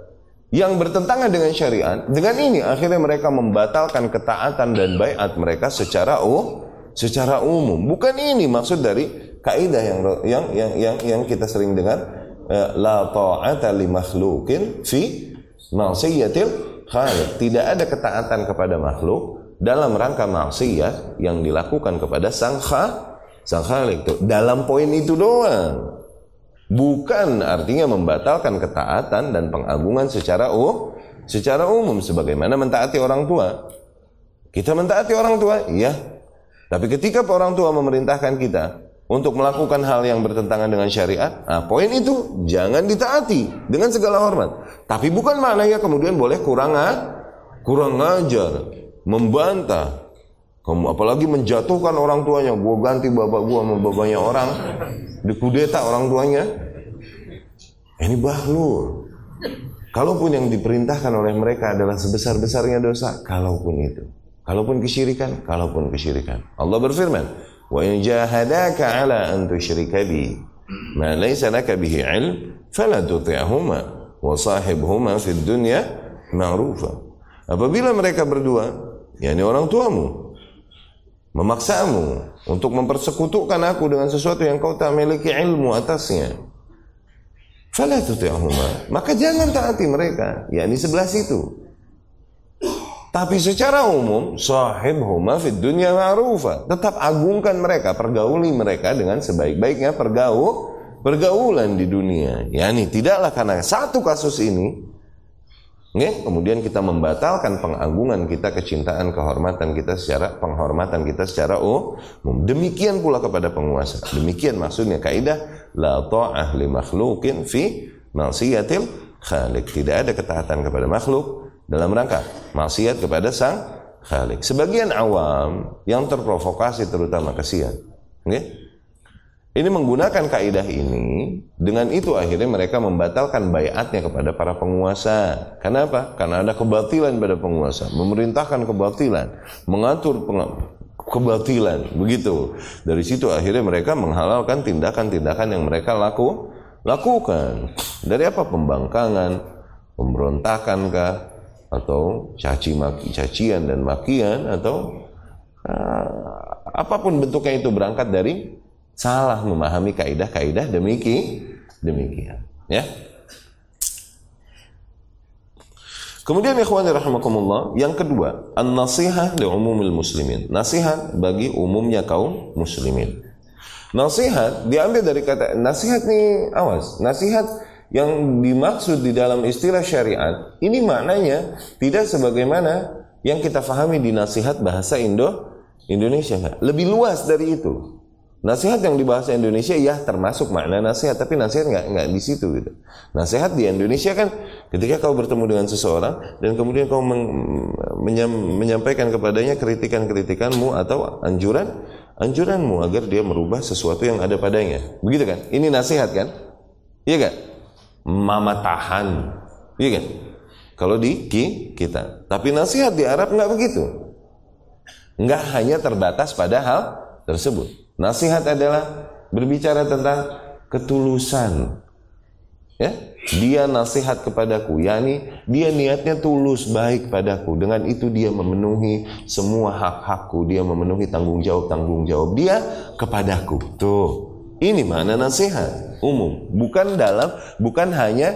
yang bertentangan dengan syariat, dengan ini akhirnya mereka membatalkan ketaatan dan bayat mereka secara oh, secara umum. Bukan ini maksud dari kaidah yang yang yang yang, yang kita sering dengar eh, la ta'ata li makhluqin fi ma'siyatil khaliq. Tidak ada ketaatan kepada makhluk dalam rangka maksiat yang dilakukan kepada sang kha, sang khalik dalam poin itu doang bukan artinya membatalkan ketaatan dan pengagungan secara uh, secara umum sebagaimana mentaati orang tua kita mentaati orang tua iya tapi ketika orang tua memerintahkan kita untuk melakukan hal yang bertentangan dengan syariat, nah poin itu jangan ditaati dengan segala hormat. Tapi bukan maknanya kemudian boleh kurang kurang ngajar, membantah, kamu apalagi menjatuhkan orang tuanya, gua ganti bapak gua sama bapaknya orang, dikudeta orang tuanya. Ini bahlul. Kalaupun yang diperintahkan oleh mereka adalah sebesar-besarnya dosa, kalaupun itu. Kalaupun kesyirikan, kalaupun kesyirikan. Allah berfirman, Wa in jahadaka ala an tusyrika bi ma laysa laka bihi ilm fala tuti'huma wa sahibhuma fid dunya ma'rufa. Apabila mereka berdua, yakni orang tuamu, memaksamu untuk mempersekutukan aku dengan sesuatu yang kau tak memiliki ilmu atasnya. Fala tuti'huma, maka jangan taati mereka, yakni sebelah situ. Tapi secara umum, sahib huma fid dunya ma'rufa. Tetap agungkan mereka, pergauli mereka dengan sebaik-baiknya pergaul, pergaulan di dunia. Yani tidaklah karena satu kasus ini, okay, kemudian kita membatalkan pengagungan kita, kecintaan, kehormatan kita secara penghormatan kita secara umum. Demikian pula kepada penguasa. Demikian maksudnya kaidah la ta'ah li makhluqin fi ma'siyatil khaliq. Tidak ada ketaatan kepada makhluk dalam rangka maksiat kepada sang khalik. Sebagian awam yang terprovokasi terutama kesian. Okay? Ini menggunakan kaidah ini, dengan itu akhirnya mereka membatalkan bayatnya kepada para penguasa. Kenapa? Karena ada kebatilan pada penguasa, memerintahkan kebatilan, mengatur kebatilan, begitu. Dari situ akhirnya mereka menghalalkan tindakan-tindakan yang mereka laku lakukan. Dari apa? Pembangkangan, pemberontakan kah, atau caci maki cacian dan makian atau uh, apa pun bentuknya itu berangkat dari salah memahami kaidah-kaidah demiki demikian ya Kemudian ikhwan rahimakumullah, yang kedua, an-nasihah li umumil muslimin. Nasihat bagi umumnya kaum muslimin. Nasihat diambil dari kata nasihat nih awas, nasihat yang dimaksud di dalam istilah syariat ini maknanya tidak sebagaimana yang kita fahami di nasihat bahasa Indo Indonesia. Lebih luas dari itu. Nasihat yang di bahasa Indonesia ya termasuk makna nasihat, tapi nasihat nggak nggak di situ gitu. Nasihat di Indonesia kan ketika kau bertemu dengan seseorang dan kemudian kau menyam, menyampaikan kepadanya kritikan-kritikanmu atau anjuran anjuranmu agar dia merubah sesuatu yang ada padanya. Begitu kan? Ini nasihat kan? Iya kan? mama tahan. Iya kan? Kalau di kita. Tapi nasihat di Arab nggak begitu. Nggak hanya terbatas pada hal tersebut. Nasihat adalah berbicara tentang ketulusan. Ya, dia nasihat kepadaku, yakni dia niatnya tulus baik padaku. Dengan itu dia memenuhi semua hak-hakku, dia memenuhi tanggung jawab tanggung jawab dia kepadaku. Tuh, ini mana nasihat umum, bukan dalam bukan hanya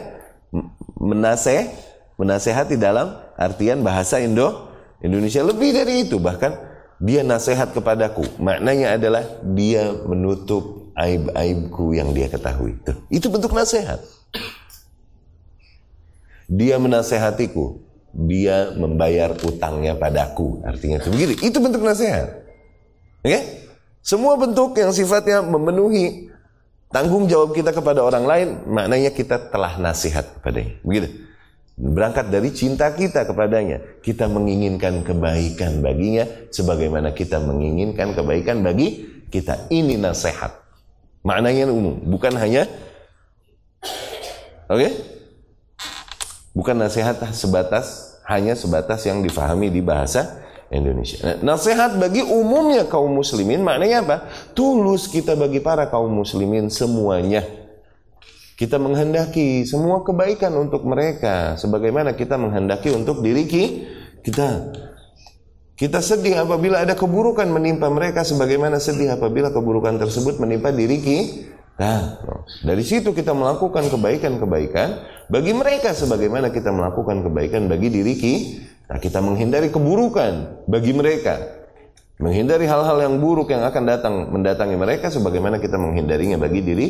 menaseh menasehati dalam artian bahasa Indo Indonesia lebih dari itu bahkan dia nasihat kepadaku maknanya adalah dia menutup aib-aibku yang dia ketahui itu itu bentuk nasihat dia menasehatiku dia membayar utangnya padaku artinya itu begitu itu bentuk nasihat oke okay? Semua bentuk yang sifatnya memenuhi tanggung jawab kita kepada orang lain, maknanya kita telah nasihat kepadanya. Begitu. Berangkat dari cinta kita kepadanya, kita menginginkan kebaikan baginya sebagaimana kita menginginkan kebaikan bagi kita. Ini nasihat. Maknanya umum, bukan hanya Oke? Okay? Bukan nasihat sebatas hanya sebatas yang difahami di bahasa Indonesia. Nah, nasihat bagi umumnya kaum muslimin maknanya apa? Tulus kita bagi para kaum muslimin semuanya. Kita menghendaki semua kebaikan untuk mereka sebagaimana kita menghendaki untuk diri kita. Kita sedih apabila ada keburukan menimpa mereka sebagaimana sedih apabila keburukan tersebut menimpa diri kita. Nah, dari situ kita melakukan kebaikan-kebaikan bagi mereka sebagaimana kita melakukan kebaikan bagi diri kita. Nah, kita menghindari keburukan bagi mereka. Menghindari hal-hal yang buruk yang akan datang mendatangi mereka sebagaimana kita menghindarinya bagi diri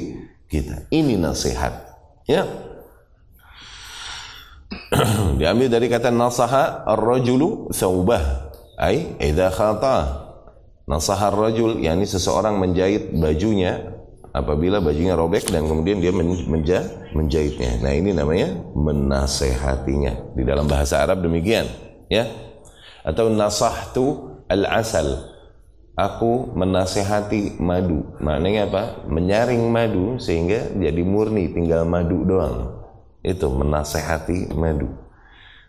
kita. Ini nasihat. Ya. *clears throat* Diambil dari kata nasaha ar-rajulu thawbah. Ai idza khata. Nasaha ar-rajul yakni seseorang menjahit bajunya apabila bajunya robek dan kemudian dia menja menjahitnya. Nah, ini namanya menasehatinya. Di dalam bahasa Arab demikian, ya. Atau nasahtu al-asal. Aku menasehati madu. Maknanya apa? Menyaring madu sehingga jadi murni, tinggal madu doang. Itu menasehati madu.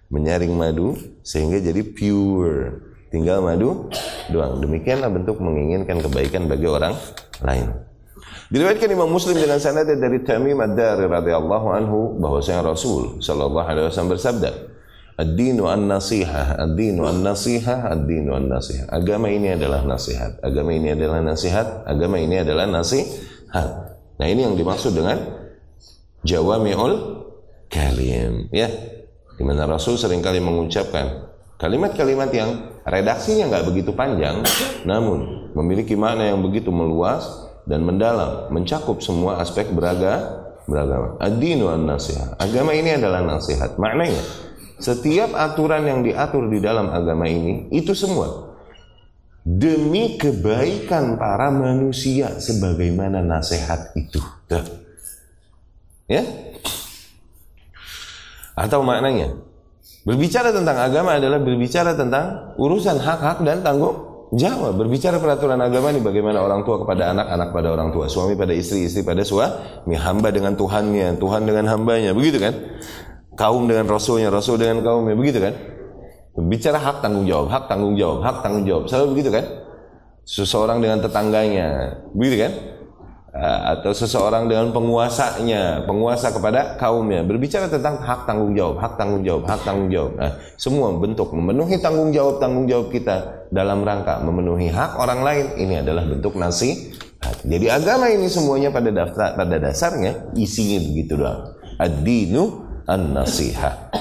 Menyaring madu sehingga jadi pure. Tinggal madu doang. Demikianlah bentuk menginginkan kebaikan bagi orang lain. Diriwayatkan Imam Muslim dengan sanad dari Tamim Ad-Dari radhiyallahu anhu bahwasanya Rasul sallallahu alaihi wasallam bersabda, Ad-dinu an-nasihah, ad-dinu an-nasihah, ad-dinu an-nasihah. Agama ini adalah nasihat. Agama ini adalah nasihat. Agama ini adalah nasihat. Nah, ini yang dimaksud dengan jawami'ul kalim, ya. Di mana Rasul sering kali mengucapkan kalimat-kalimat yang redaksinya nggak begitu panjang, *coughs* namun memiliki makna yang begitu meluas dan mendalam, mencakup semua aspek beraga, beragama. Ad-dinu an-nasihah. Agama ini adalah nasihat. Maknanya, setiap aturan yang diatur di dalam agama ini itu semua demi kebaikan para manusia sebagaimana nasihat itu. Tuh. Ya? Atau maknanya berbicara tentang agama adalah berbicara tentang urusan hak-hak dan tanggung jawab. Berbicara peraturan agama ini bagaimana orang tua kepada anak, anak pada orang tua, suami pada istri, istri pada suami, hamba dengan Tuhannya, Tuhan dengan hambanya, begitu kan? Kaum dengan rasulnya, rasul dengan kaumnya, begitu kan? Bicara hak tanggung jawab, hak tanggung jawab, hak tanggung jawab, selalu begitu kan? Seseorang dengan tetangganya, begitu kan? Ah, atau seseorang dengan penguasanya, penguasa kepada kaumnya, berbicara tentang hak tanggung jawab, hak tanggung jawab, hak tanggung jawab. Nah, semua bentuk memenuhi tanggung jawab tanggung jawab kita dalam rangka memenuhi hak orang lain ini adalah bentuk nasi. Jadi agama ini semuanya pada daftar pada dasarnya isinya begitu doang. Ad-dinu an-nasihah.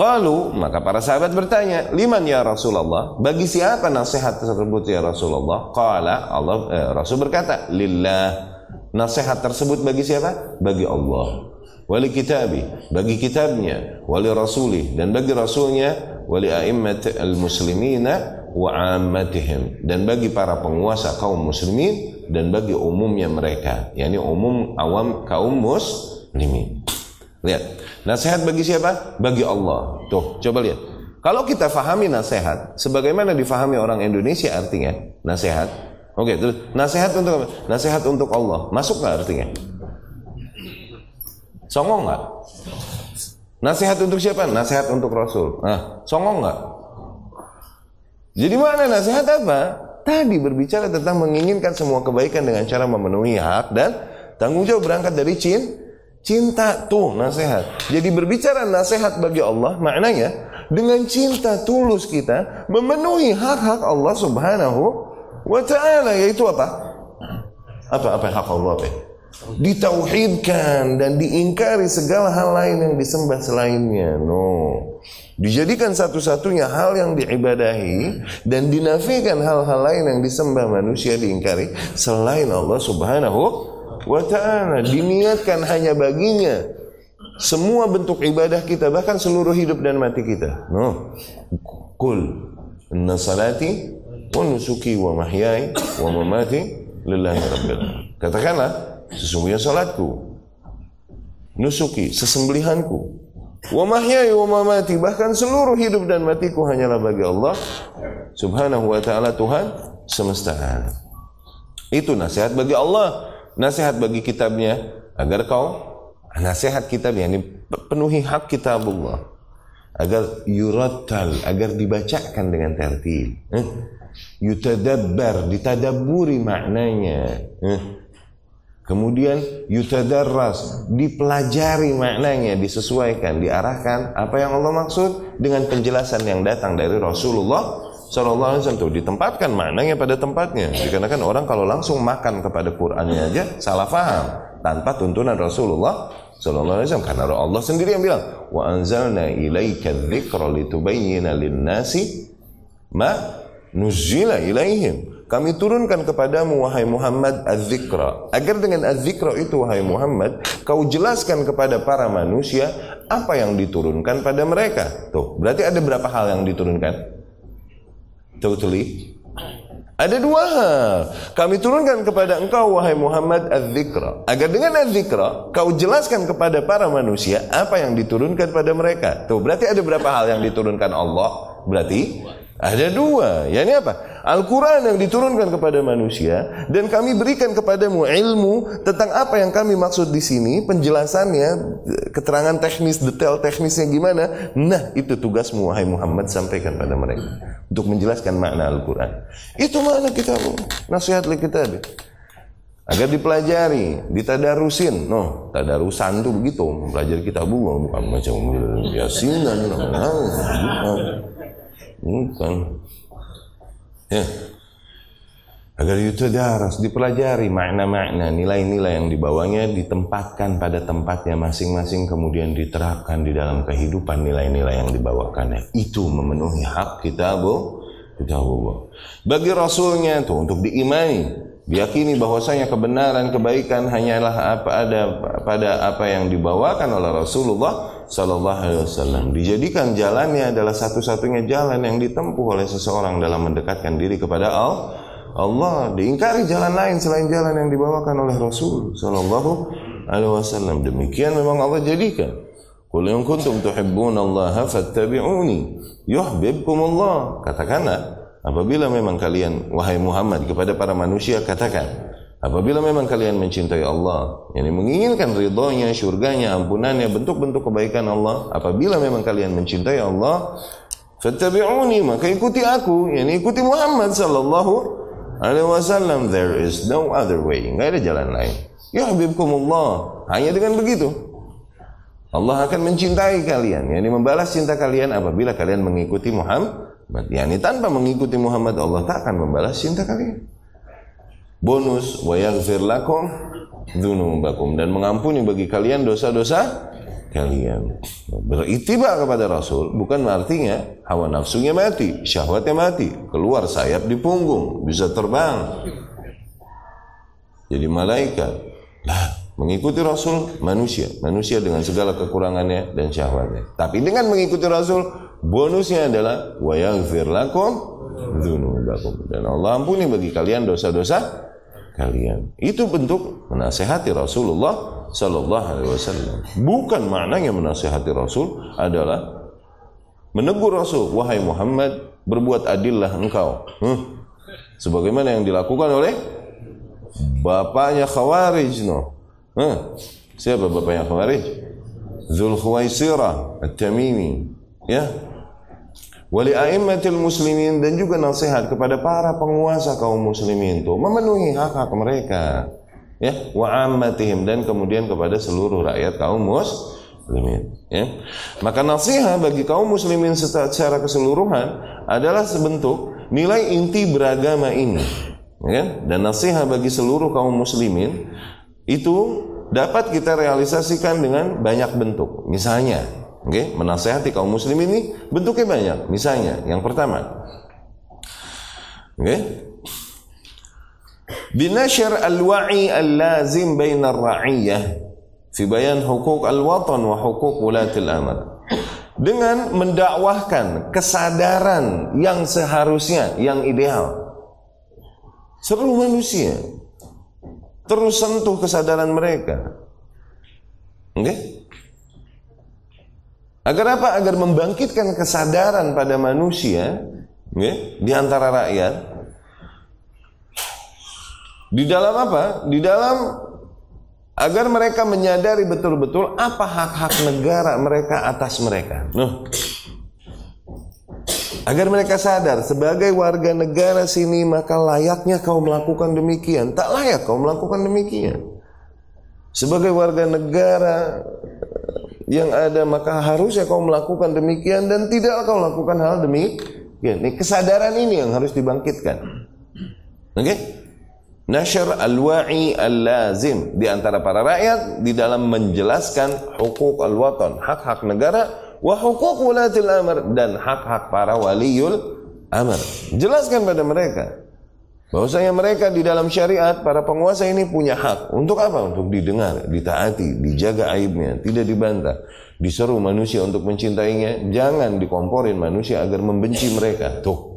Lalu maka para sahabat bertanya, "Liman ya Rasulullah? Bagi siapa nasihat tersebut ya Rasulullah?" Qala Allah eh, Rasul berkata, "Lillah." Nasihat tersebut bagi siapa? Bagi Allah. Wali kitabi, bagi kitabnya, wali rasulih dan bagi rasulnya, wali a'immat al-muslimina wa ammatihim dan bagi para penguasa kaum muslimin dan bagi umumnya mereka, yakni umum awam kaum muslimin. Lihat, Nasihat bagi siapa? Bagi Allah. Tuh, coba lihat. Kalau kita fahami nasihat, sebagaimana difahami orang Indonesia artinya nasihat. Oke, terus nasihat untuk? Nasihat untuk Allah. Masuk nggak artinya? Songong nggak? Nasihat untuk siapa? Nasihat untuk Rasul. Nah, songong nggak? Jadi mana nasihat apa? Tadi berbicara tentang menginginkan semua kebaikan dengan cara memenuhi hak dan tanggung jawab berangkat dari cinta Cinta tuh nasihat. Jadi berbicara nasihat bagi Allah maknanya dengan cinta tulus kita memenuhi hak-hak Allah Subhanahu wa taala yaitu apa? Apa apa hak Allah apa? Ditauhidkan dan diingkari segala hal lain yang disembah selainnya. No. Dijadikan satu-satunya hal yang diibadahi dan dinafikan hal-hal lain yang disembah manusia diingkari selain Allah Subhanahu wa ta'ala diniatkan hanya baginya. Semua bentuk ibadah kita bahkan seluruh hidup dan mati kita. No. Kul inna salati wa nusuki wa mahyai wa mamati lillahi rabbil katakanlah sesungguhnya salatku nusuki sesembelihanku wa mahyai wa mamati bahkan seluruh hidup dan matiku hanyalah bagi Allah subhanahu wa ta'ala Tuhan semesta. Alam itu nasihat bagi Allah nasihat bagi kitabnya agar kau nasihat kitab ini penuhi hak kitabullah agar yurattal agar dibacakan dengan tertil eh? yutadabbar ditadaburi maknanya eh? kemudian yutadarras dipelajari maknanya disesuaikan diarahkan apa yang Allah maksud dengan penjelasan yang datang dari Rasulullah Sallallahu Alaihi Wasallam ditempatkan maknanya pada tempatnya. Dikarenakan orang kalau langsung makan kepada Qurannya aja salah faham tanpa tuntunan Rasulullah Sallallahu Alaihi Wasallam karena Allah sendiri yang bilang wa anzalna ilaika dzikra litubayyana lin-nasi ma nuzila ilaihim. Kami turunkan kepadamu wahai Muhammad az-zikra. Agar dengan az-zikra itu wahai Muhammad, kau jelaskan kepada para manusia apa yang diturunkan pada mereka. Tuh, berarti ada berapa hal yang diturunkan? Totally ada dua hal. Kami turunkan kepada engkau wahai Muhammad az-zikra. Agar dengan az-zikra kau jelaskan kepada para manusia apa yang diturunkan pada mereka. Tuh, berarti ada berapa hal yang diturunkan Allah? Berarti ada dua. Ya ini apa? Al-Quran yang diturunkan kepada manusia dan kami berikan kepadamu ilmu tentang apa yang kami maksud di sini, penjelasannya, keterangan teknis, detail teknisnya gimana. Nah, itu tugasmu wahai Muhammad sampaikan pada mereka untuk menjelaskan makna Al-Quran. Itu makna kita nasihat kita agar dipelajari, ditadarusin. No, tadarusan tuh begitu, mempelajari kitab bukan macam yasin dan Bukan. Ya. Agar itu harus dipelajari makna-makna, nilai-nilai yang dibawanya ditempatkan pada tempatnya masing-masing kemudian diterapkan di dalam kehidupan nilai-nilai yang dibawakannya. Itu memenuhi hak kita, Bu. Kita, Bu. Bagi rasulnya itu untuk diimani, diyakini bahwasanya kebenaran kebaikan hanyalah apa ada pada apa yang dibawakan oleh Rasulullah Sallallahu Alaihi Wasallam dijadikan jalannya adalah satu-satunya jalan yang ditempuh oleh seseorang dalam mendekatkan diri kepada Allah. Allah diingkari jalan lain selain jalan yang dibawakan oleh Rasul Sallallahu Alaihi Wasallam. Demikian memang Allah jadikan. Qul in kuntum tuhibbunallaha fattabi'uni yuhibbukum Allah. Katakanlah apabila memang kalian wahai Muhammad kepada para manusia katakan Apabila memang kalian mencintai Allah, yang menginginkan ridhonya, syurganya, ampunannya, bentuk-bentuk kebaikan Allah, apabila memang kalian mencintai Allah, fattabi'uni, maka ikuti aku, yang ikuti Muhammad sallallahu alaihi wasallam. There is no other way, enggak ada jalan lain. Ya habibkumullah, hanya dengan begitu. Allah akan mencintai kalian, yakni membalas cinta kalian apabila kalian mengikuti Muhammad. Yani tanpa mengikuti Muhammad Allah tak akan membalas cinta kalian bonus wa yaghfir lakum dzunubakum dan mengampuni bagi kalian dosa-dosa kalian. Beritiba kepada Rasul bukan artinya hawa nafsunya mati, syahwatnya mati, keluar sayap di punggung, bisa terbang. Jadi malaikat. Lah, mengikuti Rasul manusia, manusia dengan segala kekurangannya dan syahwatnya. Tapi dengan mengikuti Rasul, bonusnya adalah wa yaghfir lakum dzunubakum dan Allah ampuni bagi kalian dosa-dosa kalian. Itu bentuk menasehati Rasulullah Sallallahu Alaihi Wasallam. Bukan maknanya menasehati Rasul adalah menegur Rasul, wahai Muhammad, berbuat adillah engkau. Hmm. Sebagaimana yang dilakukan oleh bapaknya Khawarij, no. Hmm. Siapa bapaknya Khawarij? Zul Khuwaisirah At-Tamimi. Ya, wali a'immatil muslimin dan juga nasihat kepada para penguasa kaum muslimin itu memenuhi hak-hak mereka ya wa ammatihim dan kemudian kepada seluruh rakyat kaum muslimin ya. Maka nasihat bagi kaum muslimin secara keseluruhan adalah sebentuk nilai inti beragama ini ya. Dan nasihat bagi seluruh kaum muslimin itu dapat kita realisasikan dengan banyak bentuk. Misalnya okay? menasehati kaum muslim ini bentuknya banyak. Misalnya, yang pertama, okay? Al-lazim baina ar-ra'iyah fi bayan hukuk al-watan wa hukuk ulatil amr. Dengan mendakwahkan kesadaran yang seharusnya, yang ideal. Seluruh manusia terus sentuh kesadaran mereka. Okay? Agar apa? Agar membangkitkan kesadaran pada manusia ya, di antara rakyat. Di dalam apa? Di dalam agar mereka menyadari betul-betul apa hak-hak negara mereka atas mereka. Nuh. Agar mereka sadar sebagai warga negara sini maka layaknya kau melakukan demikian. Tak layak kau melakukan demikian. Sebagai warga negara yang ada maka harusnya kau melakukan demikian dan tidak kau lakukan hal demikian. Ini kesadaran ini yang harus dibangkitkan. Oke? Okay? Nasyar al-wa'i al-lazim di antara para rakyat di dalam menjelaskan hukuk al-watan, hak-hak negara wa hukuk walatil amr dan hak-hak para waliul amr. Jelaskan pada mereka bahwasanya mereka di dalam syariat para penguasa ini punya hak untuk apa? Untuk didengar, ditaati, dijaga aibnya, tidak dibantah. Diseru manusia untuk mencintainya, jangan dikomporin manusia agar membenci mereka. Tuh.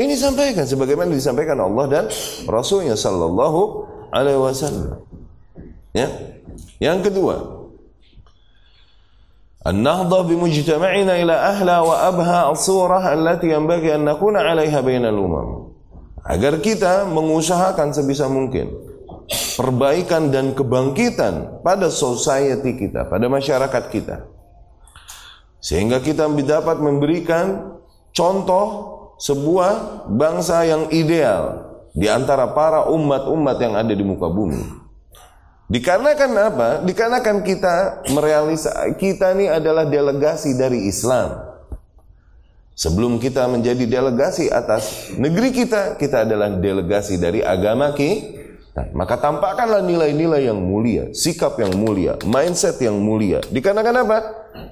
Ini sampaikan sebagaimana disampaikan Allah dan Rasulnya sallallahu alaihi wasallam. Ya. Yang kedua, النهضة بمجتمعنا إلى أهلا وأبهى الصورة التي ينبغي أن نكون عليها بين الأمم agar kita mengusahakan sebisa mungkin perbaikan dan kebangkitan pada society kita, pada masyarakat kita. Sehingga kita dapat memberikan contoh sebuah bangsa yang ideal di antara para umat-umat yang ada di muka bumi. Dikarenakan apa? Dikarenakan kita merealisasi kita ini adalah delegasi dari Islam. Sebelum kita menjadi delegasi atas negeri kita, kita adalah delegasi dari agama kita. Maka tampakkanlah nilai-nilai yang mulia, sikap yang mulia, mindset yang mulia. Dikarenakan apa?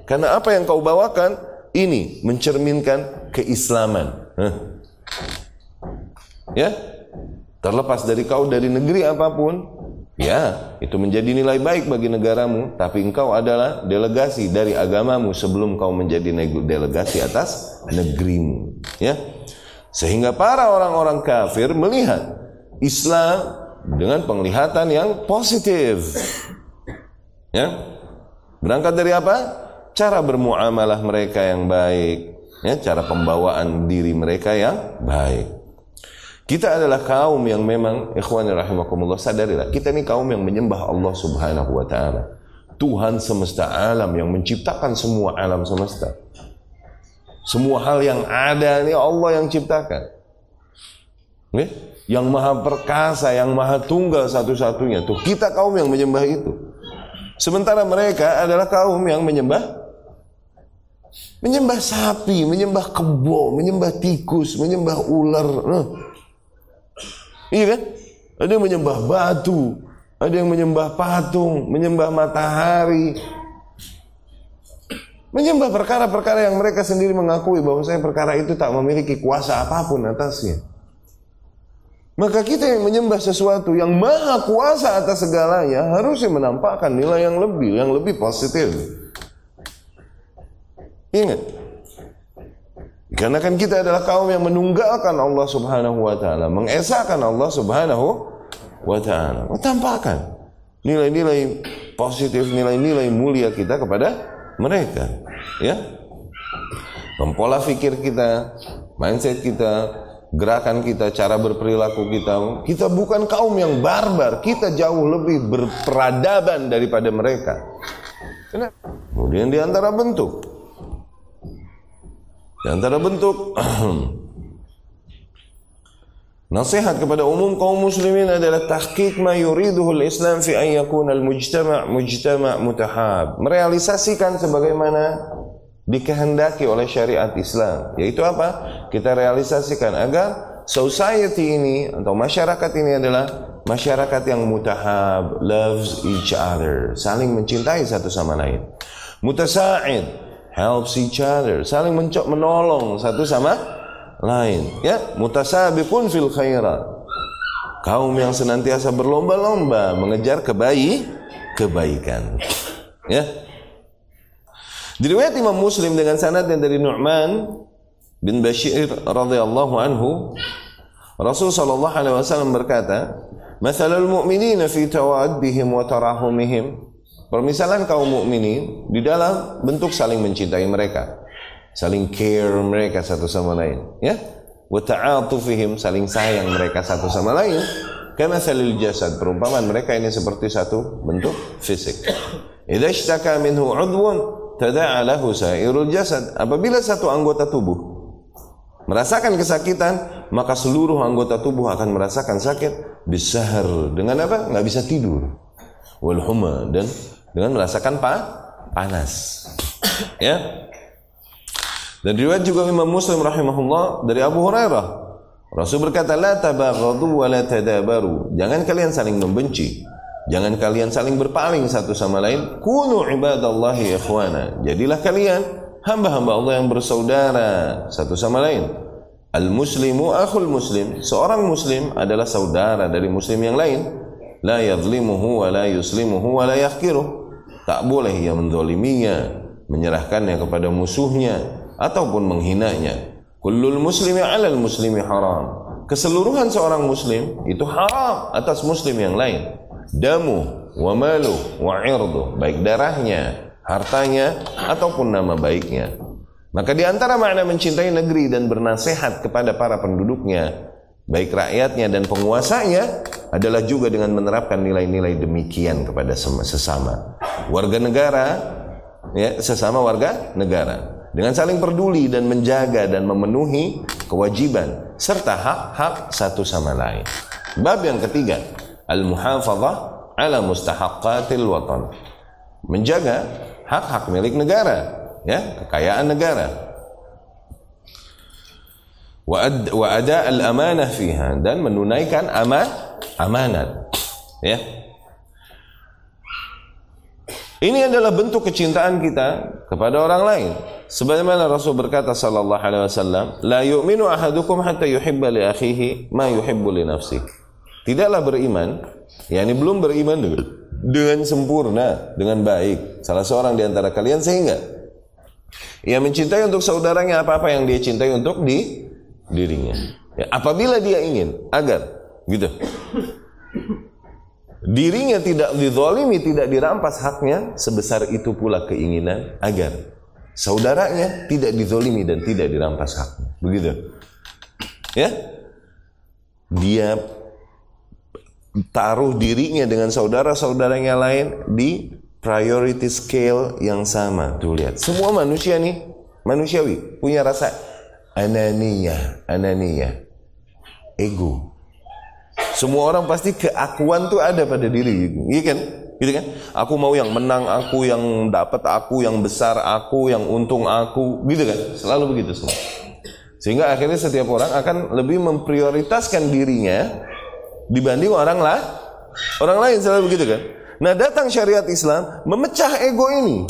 Karena apa yang kau bawakan ini mencerminkan keislaman. Huh? Ya, terlepas dari kau dari negeri apa pun, Ya, itu menjadi nilai baik bagi negaramu, tapi engkau adalah delegasi dari agamamu sebelum kau menjadi delegasi atas negerimu, ya. Sehingga para orang-orang kafir melihat Islam dengan penglihatan yang positif. Ya. Berangkat dari apa? Cara bermuamalah mereka yang baik, ya, cara pembawaan diri mereka yang baik. Kita adalah kaum yang memang ikhwani rahimakumullah sadarilah kita ini kaum yang menyembah Allah Subhanahu wa taala. Tuhan semesta alam yang menciptakan semua alam semesta. Semua hal yang ada ini Allah yang ciptakan. Nih, yang maha perkasa, yang maha tunggal satu-satunya. Tuh kita kaum yang menyembah itu. Sementara mereka adalah kaum yang menyembah menyembah sapi, menyembah kebo, menyembah tikus, menyembah ular. Nah, Iya kan? Ada yang menyembah batu, ada yang menyembah patung, menyembah matahari. Menyembah perkara-perkara yang mereka sendiri mengakui bahwa saya perkara itu tak memiliki kuasa apa pun atasnya. Maka kita yang menyembah sesuatu yang maha kuasa atas segalanya harusnya menampakkan nilai yang lebih, yang lebih positif. Ingat, karena kan kita adalah kaum yang menunggalkan Allah Subhanahu wa taala, mengesahkan Allah Subhanahu wa taala. Tampakkan nilai-nilai positif, nilai-nilai mulia kita kepada mereka, ya. Pola fikir kita, mindset kita, gerakan kita, cara berperilaku kita. Kita bukan kaum yang barbar, kita jauh lebih berperadaban daripada mereka. Kemudian di antara bentuk di antara bentuk *clears throat* nasihat kepada umum kaum muslimin adalah tahqiq ma yuriduhu al-Islam fi an yakuna al-mujtama' mujtama' mutahab. Merealisasikan sebagaimana dikehendaki oleh syariat Islam. Yaitu apa? Kita realisasikan agar society ini atau masyarakat ini adalah masyarakat yang mutahab, loves each other, saling mencintai satu sama lain. Mutasa'id, helps each other, saling mencok menolong satu sama lain. Ya, mutasabiqun fil khairat. Kaum yang senantiasa berlomba-lomba mengejar kebaik kebaikan. Ya. Diriwayat Imam Muslim dengan sanad yang dari Nu'man bin Bashir radhiyallahu anhu Rasul sallallahu alaihi wasallam berkata, "Mathalul mu'minina fi tawaddihim wa tarahumihim Permisalan kaum mukminin di dalam bentuk saling mencintai mereka, saling care mereka satu sama lain, ya. Wa ta'atufihim saling sayang mereka satu sama lain. Karena salil jasad perumpamaan mereka ini seperti satu bentuk fisik. Idza ishtaka minhu 'udwun tada'a lahu sa'irul jasad. Apabila satu anggota tubuh merasakan kesakitan, maka seluruh anggota tubuh akan merasakan sakit besar dengan apa? Nggak bisa tidur. Wal huma dan dengan merasakan pa panas. ya. Dan riwayat juga Imam Muslim rahimahullah dari Abu Hurairah. Rasul berkata, "La tabaghadu wa la tadabaru." Jangan kalian saling membenci. Jangan kalian saling berpaling satu sama lain. Kunu ibadallahi ikhwana. Jadilah kalian hamba-hamba Allah yang bersaudara satu sama lain. Al-muslimu akhul muslim. Seorang muslim adalah saudara dari muslim yang lain. La yadlimuhu wa la yuslimuhu wa la. Tak boleh ia mendoliminya, menyerahkannya kepada musuhnya, ataupun menghinanya. Kullul muslimi alal muslimi haram. Keseluruhan seorang muslim itu haram atas muslim yang lain. Damu wa malu wa irdu. Baik darahnya, hartanya, ataupun nama baiknya. Maka di antara makna mencintai negeri dan bernasihat kepada para penduduknya, baik rakyatnya dan penguasanya, adalah juga dengan menerapkan nilai-nilai demikian kepada sesama warga negara, ya, sesama warga negara, dengan saling peduli dan menjaga dan memenuhi kewajiban serta hak-hak satu sama lain. Bab yang ketiga, al-muhafadzah ala mustahaqqatil watan. Menjaga hak-hak milik negara ya kekayaan negara wa ada al amanah fiha dan menunaikan aman amanat ya ini adalah bentuk kecintaan kita kepada orang lain. Sebagaimana Rasul berkata sallallahu alaihi wasallam, "La yu'minu ahadukum hatta yuhibba li akhihi ma yuhibbu li nafsihi." Tidaklah beriman, yakni belum beriman dengan sempurna, dengan baik. Salah seorang di antara kalian sehingga ia mencintai untuk saudaranya apa-apa yang dia cintai untuk di dirinya. Ya, apabila dia ingin agar gitu dirinya tidak dizalimi, tidak dirampas haknya, sebesar itu pula keinginan agar saudaranya tidak dizalimi dan tidak dirampas haknya. Begitu. Ya. Dia taruh dirinya dengan saudara-saudaranya lain di priority scale yang sama. Tuh lihat, semua manusia nih manusiawi punya rasa ananiyah, ananiyah, ego. Semua orang pasti keakuan tuh ada pada diri, iya kan? Gitu kan? Aku mau yang menang, aku yang dapat, aku yang besar, aku yang untung, aku, gitu kan? Selalu begitu semua. Sehingga akhirnya setiap orang akan lebih memprioritaskan dirinya dibanding orang lah, orang lain selalu begitu kan? Nah datang syariat Islam memecah ego ini.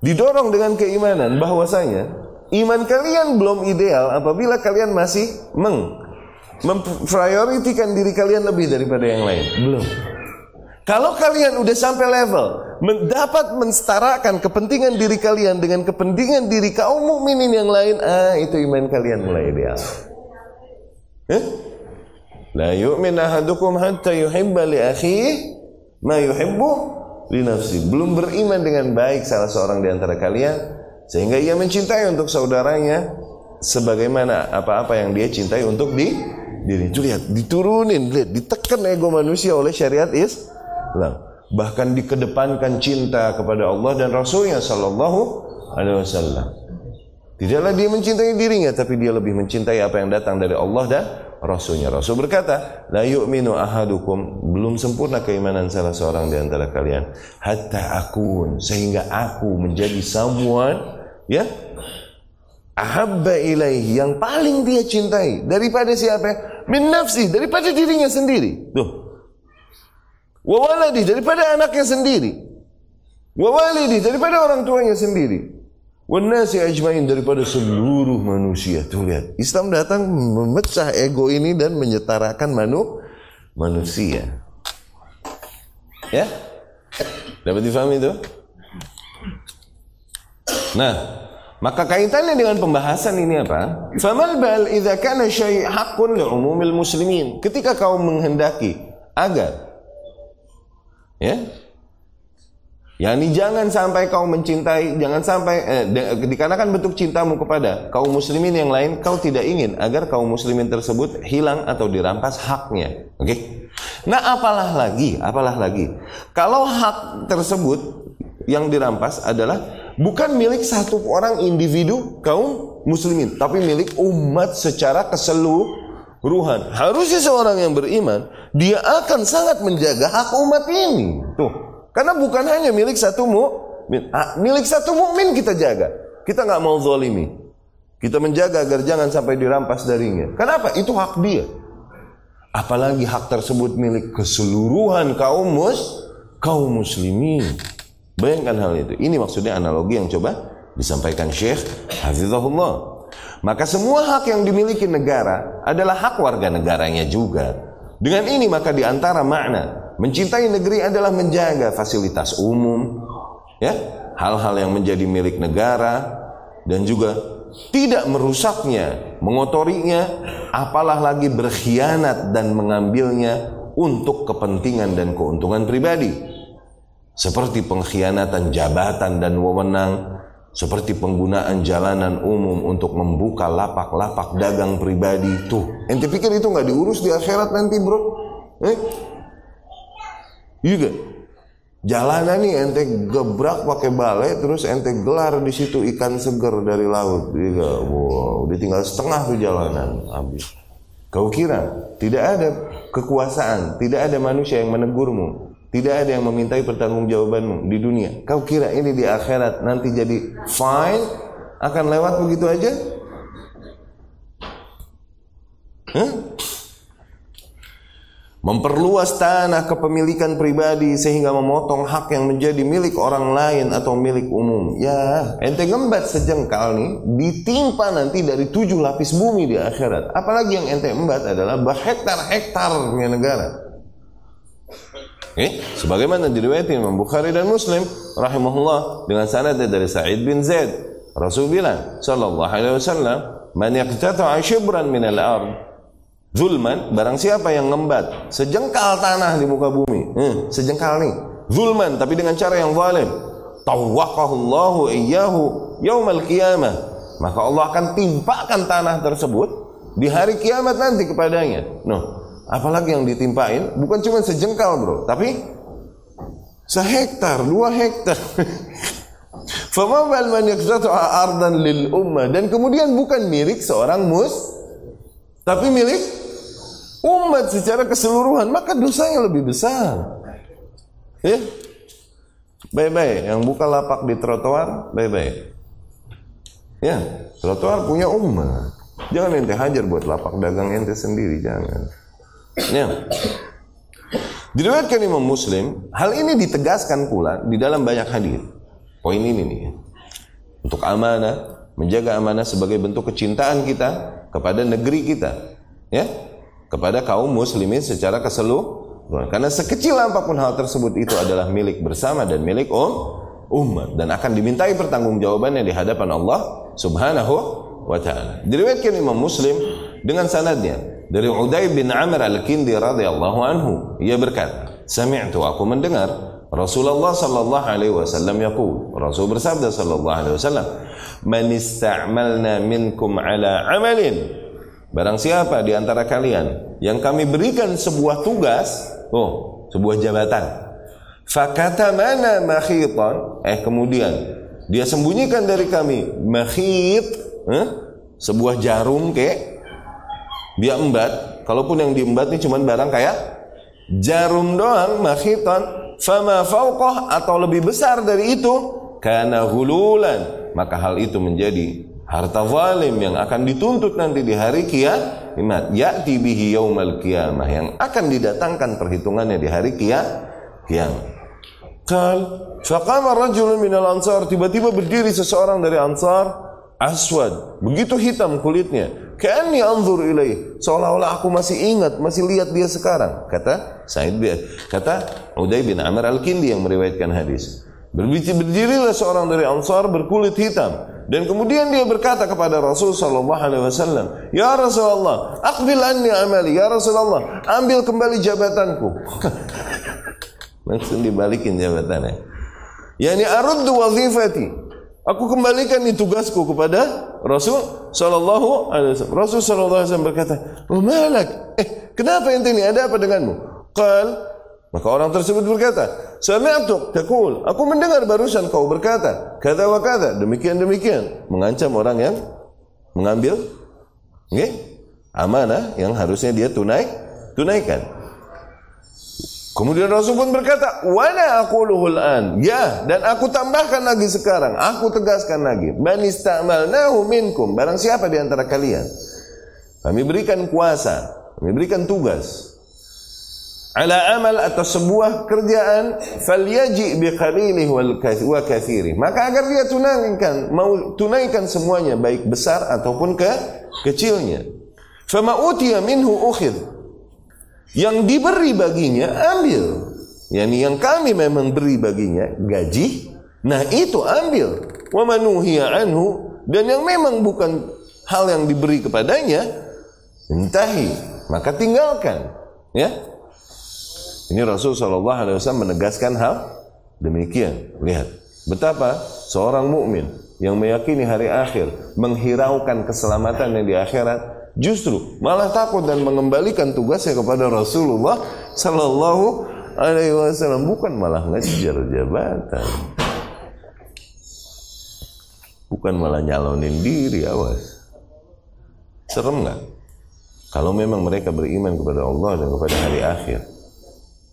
Didorong dengan keimanan bahwasanya iman kalian belum ideal apabila kalian masih meng memprioritikan diri kalian lebih daripada yang lain. Belum. Kalau kalian udah sampai level mendapat menstarakan kepentingan diri kalian dengan kepentingan diri kaum mukminin yang lain, ah itu iman kalian mulai ideal. Eh? La yu'min ahadukum hatta yuhibba li akhihi ma yuhibbu li nafsi. Belum beriman dengan baik salah seorang di antara kalian sehingga ia mencintai untuk saudaranya sebagaimana apa-apa yang dia cintai untuk di diri. Itu lihat, diturunin, lihat, ditekan ego manusia oleh syariat Islam. Bahkan dikedepankan cinta kepada Allah dan Rasulnya Sallallahu Alaihi Wasallam. Tidaklah dia mencintai dirinya, tapi dia lebih mencintai apa yang datang dari Allah dan Rasulnya. Rasul berkata, La yu'minu ahadukum, belum sempurna keimanan salah seorang di antara kalian. Hatta akun, sehingga aku menjadi someone, ya, ahabba ilaihi, yang paling dia cintai. Daripada siapa? Min nafsi, daripada dirinya sendiri. Tuh. Wawaladi, daripada anaknya sendiri. Wawalidi, daripada orang tuanya sendiri. Wanasi ajmain daripada seluruh manusia. Tuh lihat, Islam datang memecah ego ini dan menyetarakan manu manusia. Ya? Dapat difahami itu? Nah, maka kaitannya dengan pembahasan ini apa? Famal bal idza kana syai' haqqun li umumil muslimin. Ketika kau menghendaki agar ya, Yani jangan sampai kau mencintai, jangan sampai eh, dikarenakan bentuk cintamu kepada kaum muslimin yang lain, kau tidak ingin agar kaum muslimin tersebut hilang atau dirampas haknya. Oke? Okay? Nah, apalah lagi, apalah lagi. Kalau hak tersebut yang dirampas adalah bukan milik satu orang individu kaum muslimin, tapi milik umat secara keseluruhan. Harusnya seorang yang beriman, dia akan sangat menjaga hak umat ini. Tuh. Karena bukan hanya milik satu mukmin, ah, milik satu mukmin kita jaga. Kita nggak mau zolimi. Kita menjaga agar jangan sampai dirampas darinya. Kenapa? Itu hak dia. Apalagi hak tersebut milik keseluruhan kaum mus, kaum muslimin. Bayangkan hal itu. Ini maksudnya analogi yang coba disampaikan Syekh Hafizahullah. Maka semua hak yang dimiliki negara adalah hak warga negaranya juga. Dengan ini maka di antara makna mencintai negeri adalah menjaga fasilitas umum, ya, hal-hal yang menjadi milik negara dan juga tidak merusaknya, mengotorinya, apalah lagi berkhianat dan mengambilnya untuk kepentingan dan keuntungan pribadi. Seperti pengkhianatan jabatan dan wewenang, seperti penggunaan jalanan umum untuk membuka lapak-lapak dagang pribadi. Tuh, ente pikir itu nggak diurus di akhirat nanti, bro? Eh? Juga. Jalanan nih ente gebrak pakai balai terus ente gelar di situ ikan seger dari laut. Juga, wow, udah tinggal setengah tuh jalanan habis. Kau kira tidak ada kekuasaan, tidak ada manusia yang menegurmu, tidak ada yang memintai pertanggungjawabanmu di dunia. Kau kira ini di akhirat nanti jadi fine akan lewat begitu aja? Huh? Memperluas tanah kepemilikan pribadi sehingga memotong hak yang menjadi milik orang lain atau milik umum. Ya, ente ngembat sejengkal nih, ditimpa nanti dari tujuh lapis bumi di akhirat. Apalagi yang ente embat adalah berhektar-hektarnya negara. Okay? Sebagaimana diriwayatkan Imam Bukhari dan Muslim rahimahullah dengan sanad dari Sa'id bin Zaid. Rasul bilang sallallahu alaihi wasallam, "Man yaqtata'a shibran min al-ard zulman, barang siapa yang ngembat sejengkal tanah di muka bumi, hmm, sejengkal nih, zulman tapi dengan cara yang zalim, tawaqahu Allahu iyyahu yaumal qiyamah." Maka Allah akan timpakan tanah tersebut di hari kiamat nanti kepadanya. Noh, Apalagi yang ditimpain bukan cuma sejengkal bro, tapi sehektar, dua hektar. *laughs* Famabal man ardan lil ummah dan kemudian bukan milik seorang mus, tapi milik umat secara keseluruhan, maka dosanya lebih besar. Ya, baik-baik. Yang buka lapak di trotoar, baik-baik. Ya, trotoar punya umat. Jangan ente hajar buat lapak dagang ente sendiri, jangan. Ya. Diriwayatkan Imam Muslim, hal ini ditegaskan pula di dalam banyak hadis. Poin ini nih. Untuk amanah, menjaga amanah sebagai bentuk kecintaan kita kepada negeri kita, ya. Kepada kaum muslimin secara keseluruhan. Karena sekecil apa pun hal tersebut itu adalah milik bersama dan milik um, umat dan akan dimintai pertanggungjawabannya di hadapan Allah Subhanahu wa taala. Diriwayatkan Imam Muslim dengan sanadnya dari Uday bin Amr al-Kindi radhiyallahu anhu ia berkata sami'tu aku mendengar Rasulullah sallallahu alaihi wasallam yaqul Rasul bersabda sallallahu alaihi wasallam man ista'malna minkum ala amalin barang siapa di antara kalian yang kami berikan sebuah tugas oh sebuah jabatan fakatamana makhitan eh kemudian dia sembunyikan dari kami makhit eh? sebuah jarum kek dia embat, kalaupun yang diembat ini cuma barang kayak jarum doang, makhitan, fama fauqah atau lebih besar dari itu, karena hululan, maka hal itu menjadi harta zalim yang akan dituntut nanti di hari kiamat. Ya'ti bihi yaumal qiyamah yang akan didatangkan perhitungannya di hari kiamat. Kal faqama rajulun minal ansar. Tiba-tiba berdiri seseorang dari ansar aswad begitu hitam kulitnya Kani anzur ilaih. Seolah-olah aku masih ingat, masih lihat dia sekarang. Kata Said bin kata Uday bin Amr al-Kindi yang meriwayatkan hadis. Berdirilah seorang dari Ansar berkulit hitam dan kemudian dia berkata kepada Rasul sallallahu alaihi wasallam, "Ya Rasulullah, aqbil anni amali, ya Rasulullah, ambil kembali jabatanku." *laughs* Langsung dibalikin jabatannya. Yani aruddu wazifati. Aku kembalikan ini tugasku kepada Rasul sallallahu alaihi wasallam. Rasul sallallahu alaihi wasallam berkata, "Oh malak, eh kenapa ente ini? Ada apa denganmu?" Qal, maka orang tersebut berkata, "Sami'tu taqul, aku mendengar barusan kau berkata, kata wa kata, demikian demikian." Mengancam orang yang mengambil okay, amanah yang harusnya dia tunai tunaikan. Kemudian Rasul pun berkata, "Wana aquluhul an." Ya, dan aku tambahkan lagi sekarang, aku tegaskan lagi, "Man istamalnahu minkum." Barang siapa di antara kalian? Kami berikan kuasa, kami berikan tugas. Ala amal atau sebuah kerjaan falyaji bi qalilih wal wa kathirih. Maka agar dia tunaikan mau tunaikan semuanya baik besar ataupun ke kecilnya. Fama utiya minhu ukhid yang diberi baginya ambil. Yani yang kami memang beri baginya gaji. Nah itu ambil. Wa anhu dan yang memang bukan hal yang diberi kepadanya entahi maka tinggalkan ya. Ini Rasul Shallallahu Alaihi Wasallam menegaskan hal demikian. Lihat betapa seorang mukmin yang meyakini hari akhir menghiraukan keselamatan yang di akhirat justru malah takut dan mengembalikan tugasnya kepada Rasulullah Shallallahu Alaihi Wasallam. Bukan malah ngejar jabatan. Bukan malah nyalonin diri awas. Serem nggak? Kalau memang mereka beriman kepada Allah dan kepada hari akhir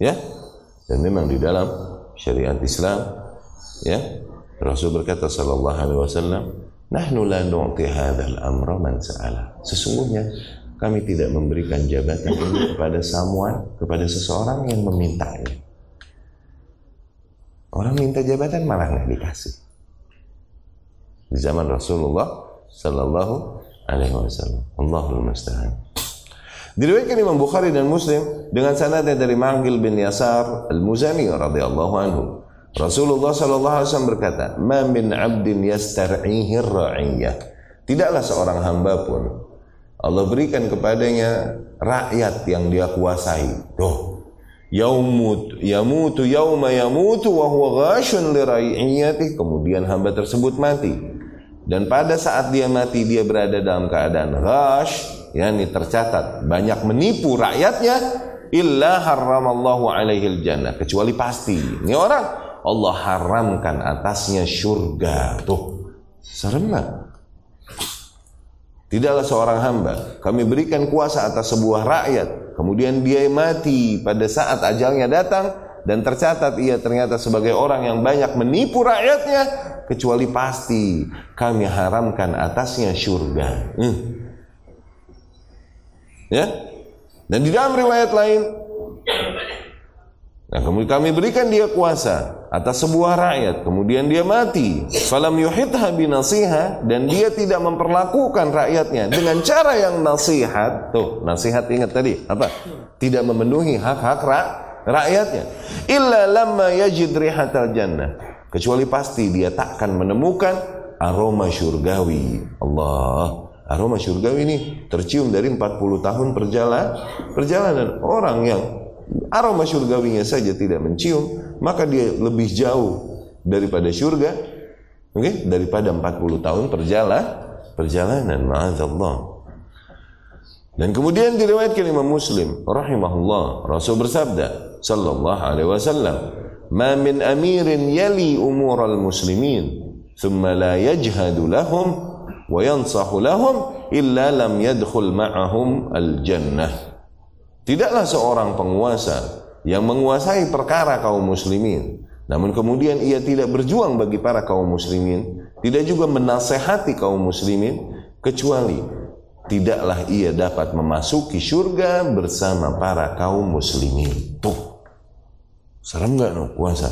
ya? Dan memang di dalam syariat Islam ya? Rasul berkata sallallahu alaihi wasallam nahnu la nu'ti hadzal amra man sa'ala sesungguhnya kami tidak memberikan jabatan ini kepada someone kepada seseorang yang memintanya orang minta jabatan malah nggak dikasih di zaman Rasulullah sallallahu alaihi wasallam. Allahul musta'an. Diriwayatkan Imam Bukhari dan Muslim dengan sanadnya dari Ma'qil bin Yasar Al-Muzani radhiyallahu anhu. Rasulullah sallallahu alaihi wasallam berkata, "Ma min 'abdin yastar'ihi ar-ra'iyah." Tidaklah seorang hamba pun Allah berikan kepadanya rakyat yang dia kuasai. Tuh, yaumut yamutu yauma yamutu wa huwa ghashun li kemudian hamba tersebut mati. Dan pada saat dia mati dia berada dalam keadaan ghash yakni tercatat banyak menipu rakyatnya illa haramallahu alaihi jannah. Kecuali pasti ini orang Allah haramkan atasnya surga tuh serem gak? Tidaklah seorang hamba kami berikan kuasa atas sebuah rakyat kemudian dia mati pada saat ajalnya datang dan tercatat ia ternyata sebagai orang yang banyak menipu rakyatnya kecuali pasti kami haramkan atasnya surga. Hmm. Ya. Dan di dalam riwayat lain Nah, kemudian kami berikan dia kuasa atas sebuah rakyat, kemudian dia mati. Falam yuhitha binasiha dan dia tidak memperlakukan rakyatnya dengan cara yang nasihat. Tuh, nasihat ingat tadi apa? Tidak memenuhi hak-hak ra rakyatnya. Illa lamma yajid rihatal jannah. Kecuali pasti dia takkan menemukan aroma surgawi. Allah. Aroma surgawi ini tercium dari 40 tahun perjalanan perjalanan orang yang aroma surgawinya saja tidak mencium, maka dia lebih jauh daripada surga, oke, okay? daripada 40 tahun perjalanan perjalanan ma'azallah. Dan kemudian diriwayatkan Imam Muslim rahimahullah, Rasul bersabda sallallahu alaihi wasallam, "Ma min amirin yali umural muslimin, thumma la yajhadu lahum wa yansahu lahum illa lam yadkhul ma'ahum al-jannah." Tidaklah seorang penguasa yang menguasai perkara kaum muslimin, namun kemudian ia tidak berjuang bagi para kaum muslimin, tidak juga menasehati kaum muslimin, kecuali tidaklah ia dapat memasuki surga bersama para kaum muslimin. Tuh, serem nggak no puasa?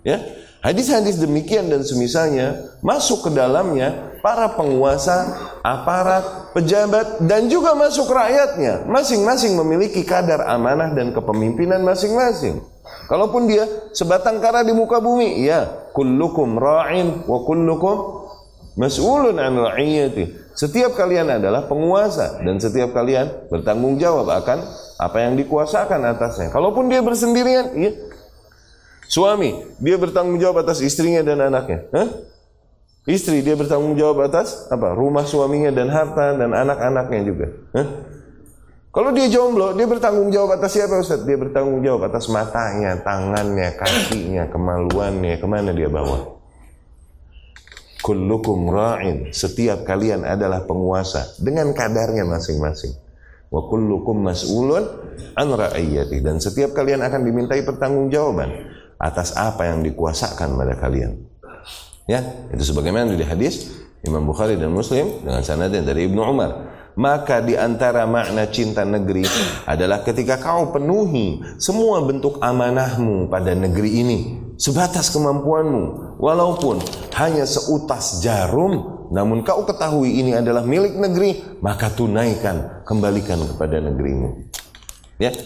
Ya, hadis-hadis demikian dan semisalnya masuk ke dalamnya para penguasa, aparat, pejabat, dan juga masuk rakyatnya. Masing-masing memiliki kadar amanah dan kepemimpinan masing-masing. Kalaupun dia sebatang kara di muka bumi, ya, kullukum ra'in wa kullukum mas'ulun an ra'iyati. Setiap kalian adalah penguasa dan setiap kalian bertanggung jawab akan apa yang dikuasakan atasnya. Kalaupun dia bersendirian, iya. Suami, dia bertanggung jawab atas istrinya dan anaknya. Hah? Istri dia bertanggung jawab atas apa? Rumah suaminya dan harta dan anak-anaknya juga. Hah? Kalau dia jomblo, dia bertanggung jawab atas siapa Ustaz? Dia bertanggung jawab atas matanya, tangannya, kakinya, kemaluannya, ke mana dia bawa. Kullukum ra'in. Setiap kalian adalah penguasa dengan kadarnya masing-masing. Wa kullukum mas'ulun an ra'iyati. Dan setiap kalian akan dimintai pertanggungjawaban atas apa yang dikuasakan pada kalian. Ya, itu sebagaimana di hadis Imam Bukhari dan Muslim dengan sanadnya dari Ibnu Umar. Maka di antara makna cinta negeri adalah ketika kau penuhi semua bentuk amanahmu pada negeri ini sebatas kemampuanmu walaupun hanya seutas jarum namun kau ketahui ini adalah milik negeri maka tunaikan kembalikan kepada negerimu ya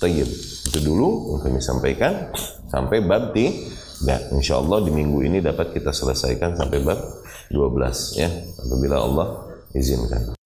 Tayyib. Itu dulu yang kami sampaikan sampai bab 3. Dan insya Allah di minggu ini dapat kita selesaikan sampai bab 12 ya apabila Allah izinkan.